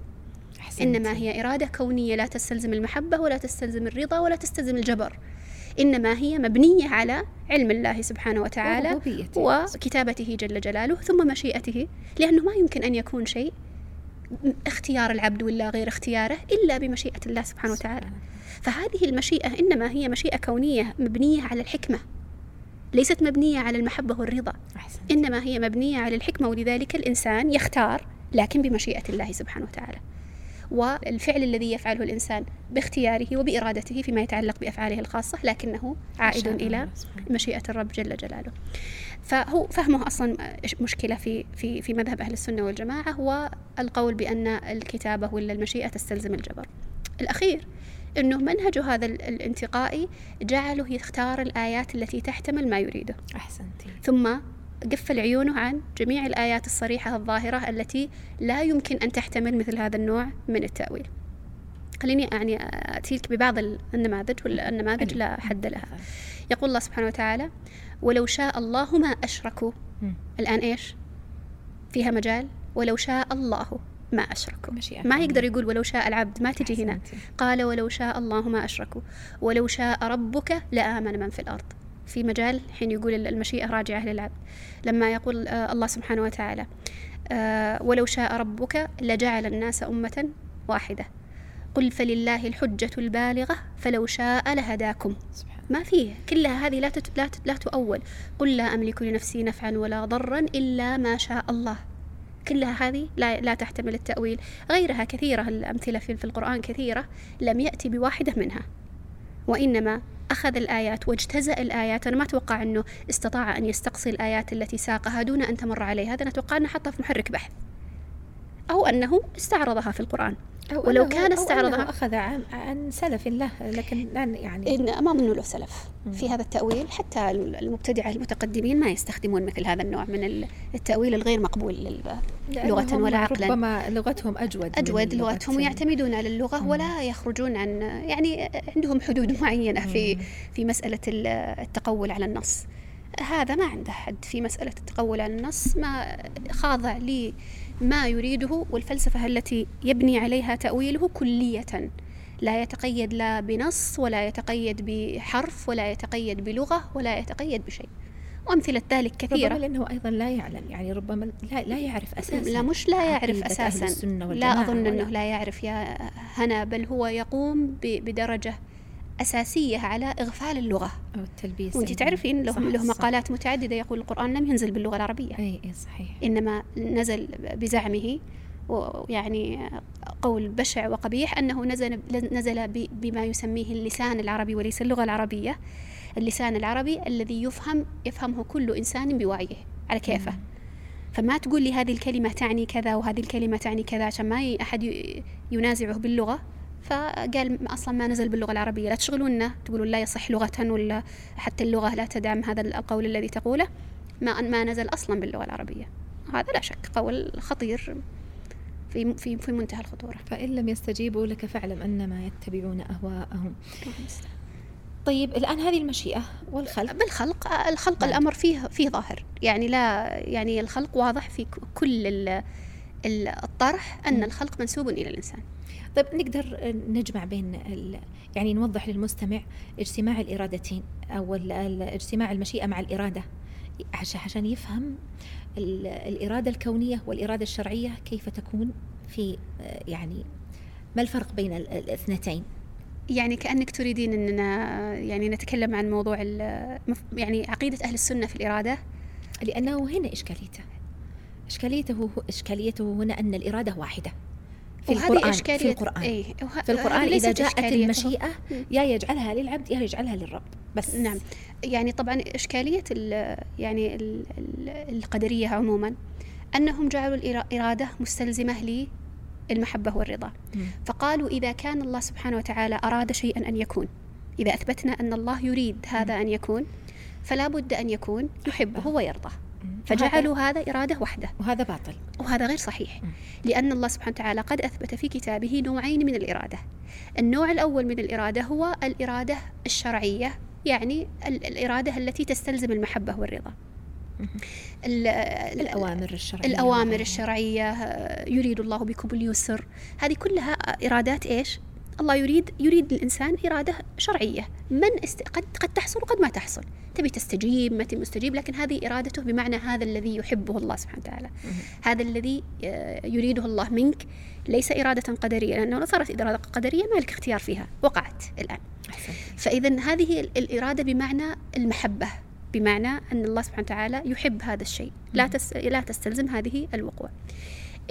S2: أحسنتي.
S3: إنما هي إرادة كونية لا تستلزم المحبة ولا تستلزم الرضا ولا تستلزم الجبر. إنما هي مبنية على علم الله سبحانه وتعالى. وكتابته جل جلاله ثم مشيئته لأنه ما يمكن أن يكون شيء اختيار العبد ولا غير اختياره إلا بمشيئة الله سبحانه وتعالى فهذه المشيئة إنما هي مشيئة كونية مبنية على الحكمة ليست مبنية على المحبة والرضا
S2: أحسنتي.
S3: إنما هي مبنية على الحكمة ولذلك الإنسان يختار لكن بمشيئة الله سبحانه وتعالى والفعل الذي يفعله الإنسان باختياره وبإرادته فيما يتعلق بأفعاله الخاصة لكنه عائد إلى. مشيئة الرب جل جلاله. فهو فهمه أصلا مشكلة في في في مذهب أهل السنة والجماعة هو القول بأن الكتابة ولا المشيئة تستلزم الجبر. الأخير أنه منهجه هذا ال- الانتقائي جعله يختار الآيات التي تحتمل ما يريده.
S2: أحسنتي.
S3: ثم قفل عيونه عن جميع الآيات الصريحة الظاهرة التي لا يمكن أن تحتمل مثل هذا النوع من التأويل. خليني يعني أتيك ببعض النماذج ولا النماذج لا حد لها. يقول الله سبحانه وتعالى ولو شاء الله ما أشركوا. الآن إيش؟ فيها مجال. ولو شاء الله ما أشركوا. ما. يقدر يقول ولو شاء العبد. ما تجي هنا. قال ولو شاء الله ما أشركوا. ولو شاء ربك لآمن من في الأرض. في مجال حين يقول المشيئة راجعة للعبد لما يقول آه، الله سبحانه وتعالى آه، ولو شاء ربك لجعل الناس أمة واحدة قل فلله الحجة البالغة فلو شاء لهداكم. ما فيه كلها هذه لا تت... لا, ت... لا تؤول. قل لا أملك لنفسي نفعا ولا ضرا إلا ما شاء الله. كلها هذه لا, لا تحتمل التأويل. غيرها كثيرة الأمثلة في, في القرآن كثيرة لم يأتي بواحدة منها. وإنما أخذ الآيات واجتزأ الآيات أنا ما أتوقع أنه استطاع أن يستقصي الآيات التي ساقها دون أن تمر عليه هذا أنا أتوقع أنه حطها في محرك بحث. أو أنه استعرضها في القرآن.
S2: أو
S3: ولو
S2: أنه-
S3: كان
S2: أو
S3: استعرضها-
S2: أنه أخذ عن, عن سلف له لكن يعني
S3: إن ما أظن له سلف. في هذا التأويل حتى المبتدعة المتقدمين ما يستخدمون مثل هذا النوع من التأويل الغير مقبول لغة ولا عقلا.
S2: ربما لغتهم أجود
S3: أجود لغتهم ويعتمدون على اللغة ولا يخرجون عن يعني عندهم حدود معينة في في مسألة ال- التقول على النص. هذا ما عنده حد في مسألة التقول على النص ما خاضع لما يريده والفلسفة التي يبني عليها تأويله كلية. لا يتقيد لا بنص ولا يتقيد بحرف ولا يتقيد بلغة ولا يتقيد بشيء. وأمثلة ذلك كثيرة.
S2: ربما لأنه أيضا لا يعلم يعني ربما لا, لا يعرف أساسا
S3: لا مش لا يعرف أساسا. لا أظن أنه لا يعرف يا هنا بل هو يقوم بدرجة أساسية على إغفال اللغة.
S2: أو التلبيس.
S3: وأنت تعرفين له,
S2: صح،
S3: له
S2: صح.
S3: مقالات متعددة. يقول القرآن لم ينزل باللغة العربية.
S2: أي صحيح.
S3: إنما نزل بزعمه. ويعني قول بشع وقبيح أنه نزل, نزل بما يسميه اللسان العربي وليس اللغة العربية. اللسان العربي الذي يفهم يفهمه كل إنسان بوعيه على كيفه. فما تقول لي هذه الكلمة تعني كذا وهذه الكلمة تعني كذا عشان ما أحد ينازعه باللغة؟ فقال أصلا ما نزل باللغة العربية. لا تشغلونا. تقولون لا يصح لغة ولا حتى اللغة لا تدعم هذا القول الذي تقوله. ما ما نزل أصلا باللغة العربية. هذا لا شك قول خطير في في في منتهى الخطورة.
S2: فإن لم يستجيبوا لك فاعلم أنما يتبعون أهواءهم. طيب الآن هذه المشيئة والخلق.
S3: بالخلق. الخلق. الأمر فيه فيه ظاهر. يعني لا يعني الخلق واضح في كل ال- ال- الطرح
S2: مم.
S3: الخلق منسوب إلى الإنسان.
S2: طيب نقدر نجمع بين ال... يعني نوضح للمستمع اجتماع الإرادتين أو ال- ال- اجتماع المشيئة مع الإرادة. عش- عشان يفهم ال- الإرادة الكونية والإرادة الشرعية كيف تكون في يعني ما الفرق بين ال- الاثنتين؟
S3: يعني كأنك تريدين أننا يعني نتكلم عن موضوع يعني عقيدة أهل السنة في الإرادة؟
S2: لأنه هنا إشكاليته. إشكاليته إشكاليته هنا أن الإرادة واحدة. في القرآن في القرآن
S3: وه-
S2: في القرآن إذا جاءت. المشيئة
S3: مم.
S2: يا يجعلها للعبد يا يجعلها للرب بس
S3: نعم يعني طبعا إشكالية ال يعني ال ال القدرية عموما أنهم جعلوا الإرادة مستلزمة للمحبة والرضا
S2: مم.
S3: فقالوا إذا كان الله سبحانه وتعالى أراد شيئا أن يكون إذا أثبتنا أن الله يريد هذا أن يكون فلا بد أن يكون يحبه. ويرضاه
S2: مم.
S3: فجعلوا هذا إرادة وحدة.
S2: وهذا باطل.
S3: وهذا غير صحيح. لأن الله سبحانه وتعالى قد أثبت في كتابه نوعين من الإرادة. النوع الأول من الإرادة هو الإرادة الشرعية يعني ال- الإرادة التي تستلزم المحبة والرضا.
S2: الأوامر الشرعية
S3: الأوامر. الشرعية يريد الله بكم اليسر. هذه كلها إرادات إيش؟ الله يريد يريد الإنسان إرادة شرعية. من است... قد قد تحصل وقد ما تحصل. تبي تستجيب ما تبي مستجيب لكن هذه إرادته بمعنى هذا الذي يحبه الله سبحانه وتعالى. هذا الذي آه، يريده الله منك ليس إرادة قدرية لأنه لو صارت إرادة قدرية ما لك اختيار فيها. وقعت الآن. فإذا هذه ال- الإرادة بمعنى المحبة بمعنى أن الله سبحانه وتعالى يحب هذا الشيء. لا. تس لا تستلزم هذه الوقوع.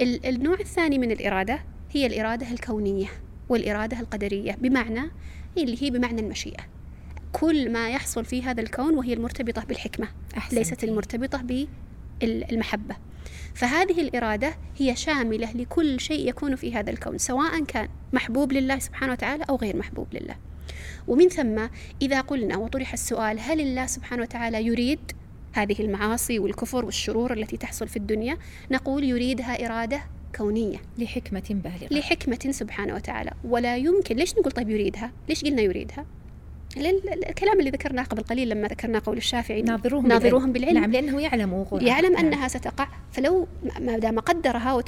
S3: ال- النوع الثاني من الإرادة هي الإرادة الكونية. والإرادة القدرية بمعنى اللي هي بمعنى المشيئة. كل ما يحصل في هذا الكون وهي المرتبطة بالحكمة
S2: أحسنتي.
S3: ليست المرتبطة بالمحبة. فهذه الإرادة هي شاملة لكل شيء يكون في هذا الكون سواء كان محبوب لله سبحانه وتعالى أو غير محبوب لله. ومن ثم إذا قلنا وطرح السؤال هل الله سبحانه وتعالى يريد هذه المعاصي والكفر والشرور التي تحصل في الدنيا نقول يريدها إرادة كونية.
S2: لحكمة بالغة.
S3: لحكمة سبحانه وتعالى. ولا يمكن ليش نقول طيب يريدها؟ ليش قلنا يريدها؟ الكلام اللي ذكرناه قبل قليل لما ذكرنا قول الشافعي
S2: ناظروهم
S3: ناظروهم بالعلم.
S2: نعم لأنه يعلم وقوعها
S3: يعلم
S2: نعم.
S3: أنها ستقع. فلو ما دام قدرها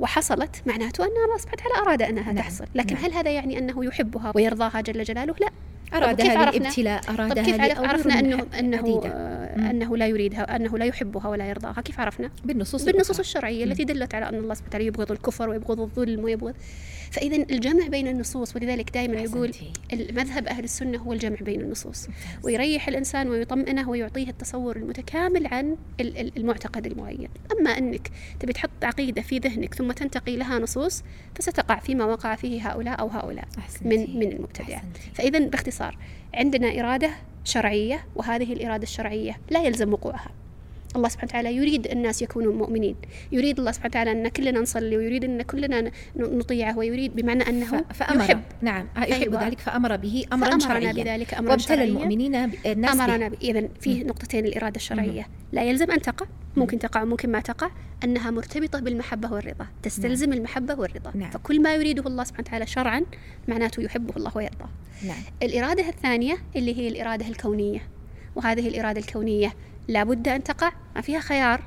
S3: وحصلت معناته أن الله سبحانه وتعالى أراد أنها
S2: نعم،
S3: تحصل. لكن
S2: نعم.
S3: هل هذا يعني أنه يحبها ويرضاها جل جلاله؟ لا. كيف
S2: أرادها
S3: عرفنا؟
S2: للابتلاء
S3: طب كيف عرفنا. آه،
S2: مم.
S3: انه لا يريدها أنه لا يحبها ولا يرضاها كيف عرفنا
S2: بالنصوص
S3: بالنصوص
S2: مم.
S3: التي دلت على أن الله سبحانه وتعالى يبغض الكفر ويبغض الظلم ويبغض فاذا الجمع بين النصوص ولذلك دائما يقول. المذهب أهل السنة هو الجمع بين النصوص. ويريح الإنسان ويطمئنه ويعطيه التصور المتكامل عن ال- ال- المعتقد المعين أما أنك تبي تحط عقيدة في ذهنك ثم تنتقي لها نصوص فستقع فيما وقع فيه هؤلاء أو هؤلاء. من من
S2: أحسنتي.
S3: فإذا باختصار عندنا إرادة شرعية وهذه الإرادة الشرعية لا يلزم وقوعها. الله سبحانه وتعالى يريد الناس يكونوا مؤمنين. يريد الله سبحانه وتعالى أن كلنا نصلي ويريد أن كلنا نطيعه ويريد بمعنى أنه
S2: فأمر.
S3: يحب.
S2: نعم. يحب
S3: أيوة.
S2: ذلك فأمر به أمرا
S3: فأمرنا
S2: شرعيا.
S3: بذلك أمرا
S2: وابتلى المؤمنين الناس.
S3: أمرنا إذا فيه نقطتين الإرادة الشرعية. لا يلزم أن تقع ممكن تقع وممكن ما تقع أنها مرتبطة بالمحبة والرضا. تستلزم المحبة والرضا.
S2: نعم.
S3: فكل ما يريده الله سبحانه وتعالى شرعا معناته يحبه الله ويرضاه.
S2: نعم.
S3: الإرادة الثانية اللي هي الإرادة الكونية. وهذه الإرادة الكونية لابد أن تقع ما فيها خيار.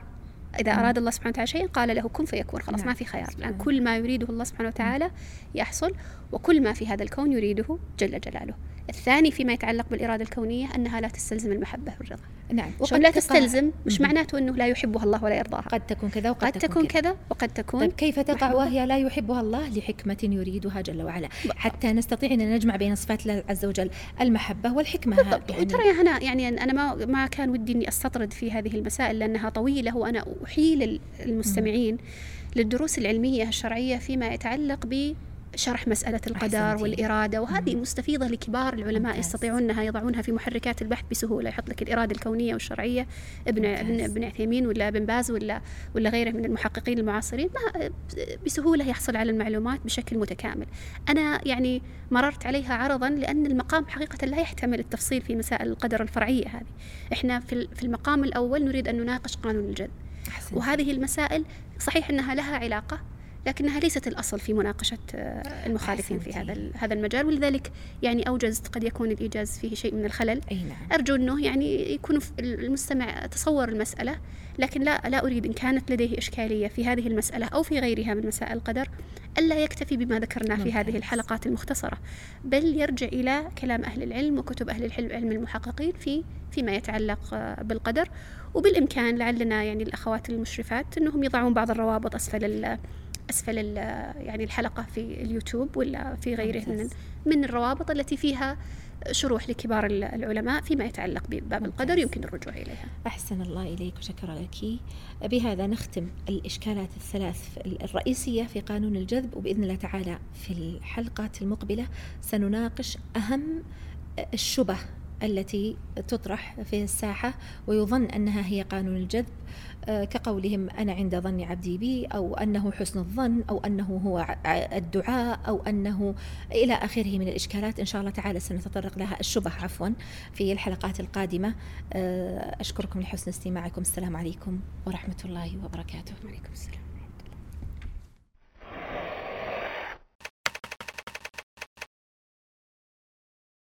S3: إذا أراد الله سبحانه وتعالى شيئا قال له كن فيكون. خلاص
S2: نعم.
S3: ما في خيار. لأن كل ما يريده الله سبحانه وتعالى يحصل وكل ما في هذا الكون يريده جل جلاله. الثاني فيما يتعلق بالإرادة الكونية أنها لا تستلزم المحبة والرضا.
S2: نعم
S3: شلون لا تستلزم مش. معناته أنه لا يحبها الله ولا يرضاها.
S2: قد تكون كذا وقد
S3: قد تكون كذا. وقد تكون
S2: طيب كيف تقع. وهي لا يحبها الله لحكمة يريدها جل وعلا؟ حتى نستطيع أن نجمع بين صفات الله عز وجل المحبة والحكمة
S3: بالضبط.
S2: يعني
S3: وترى يا هنا يعني أنا ما ما كان ودي أني أستطرد في هذه المسائل لأنها طويلة وأنا أحيل ال- المستمعين للدروس العلمية الشرعية فيما يتعلق بشرح مسألة القدر. والإرادة وهذه. مستفيضة لكبار العلماء
S2: ممتاز.
S3: يستطيعونها يضعونها في محركات البحث بسهولة يحط لك الإرادة الكونية والشرعية ابن ابن. ابن عثيمين ولا ابن باز ولا ولا غيره من المحققين المعاصرين ما بسهولة يحصل على المعلومات بشكل متكامل أنا يعني مررت عليها عرضا لأن المقام حقيقة لا يحتمل التفصيل في مسائل القدر الفرعية هذه إحنا في ال- في المقام الأول نريد أن نناقش قانون الجذب. وهذه المسائل صحيح أنها لها علاقة لكنها ليست الأصل في مناقشة آه، المخالفين في. هذا هذا المجال ولذلك يعني أوجزت قد يكون الإيجاز فيه شيء من الخلل
S2: أي نعم
S3: أرجو أنه يعني يكون المستمع تصور المسألة لكن لا لا أريد إن كانت لديه إشكالية في هذه المسألة أو في غيرها من مسائل القدر ألا يكتفي بما ذكرناه في هذه. الحلقات المختصرة بل يرجع إلى كلام أهل العلم وكتب أهل العلم علم المحققين في فيما يتعلق آه، بالقدر وبالإمكان لعلنا يعني الأخوات المشرفات أنهم يضعون بعض الروابط أسفل ال يعني الحلقة في اليوتيوب ولا في غيره من. من الروابط التي فيها شروح لكبار ال- العلماء فيما يتعلق بباب القدر. يمكن الرجوع إليها
S2: أحسن الله إليك وشكرا لك بهذا نختم الإشكالات الثلاث الرئيسية في قانون الجذب وبإذن الله تعالى في الحلقات المقبلة سنناقش أهم الشبه التي تطرح في الساحة ويظن أنها هي قانون الجذب كقولهم أنا عند ظن عبدي بي أو أنه حسن الظن أو أنه هو الدعاء أو أنه إلى آخره من الإشكالات. إن شاء الله تعالى سنتطرق لها. الشبه عفوا في الحلقات القادمة. آه، أشكركم لحسن استماعكم. السلام عليكم ورحمة الله وبركاته.
S3: وعليكم السلام.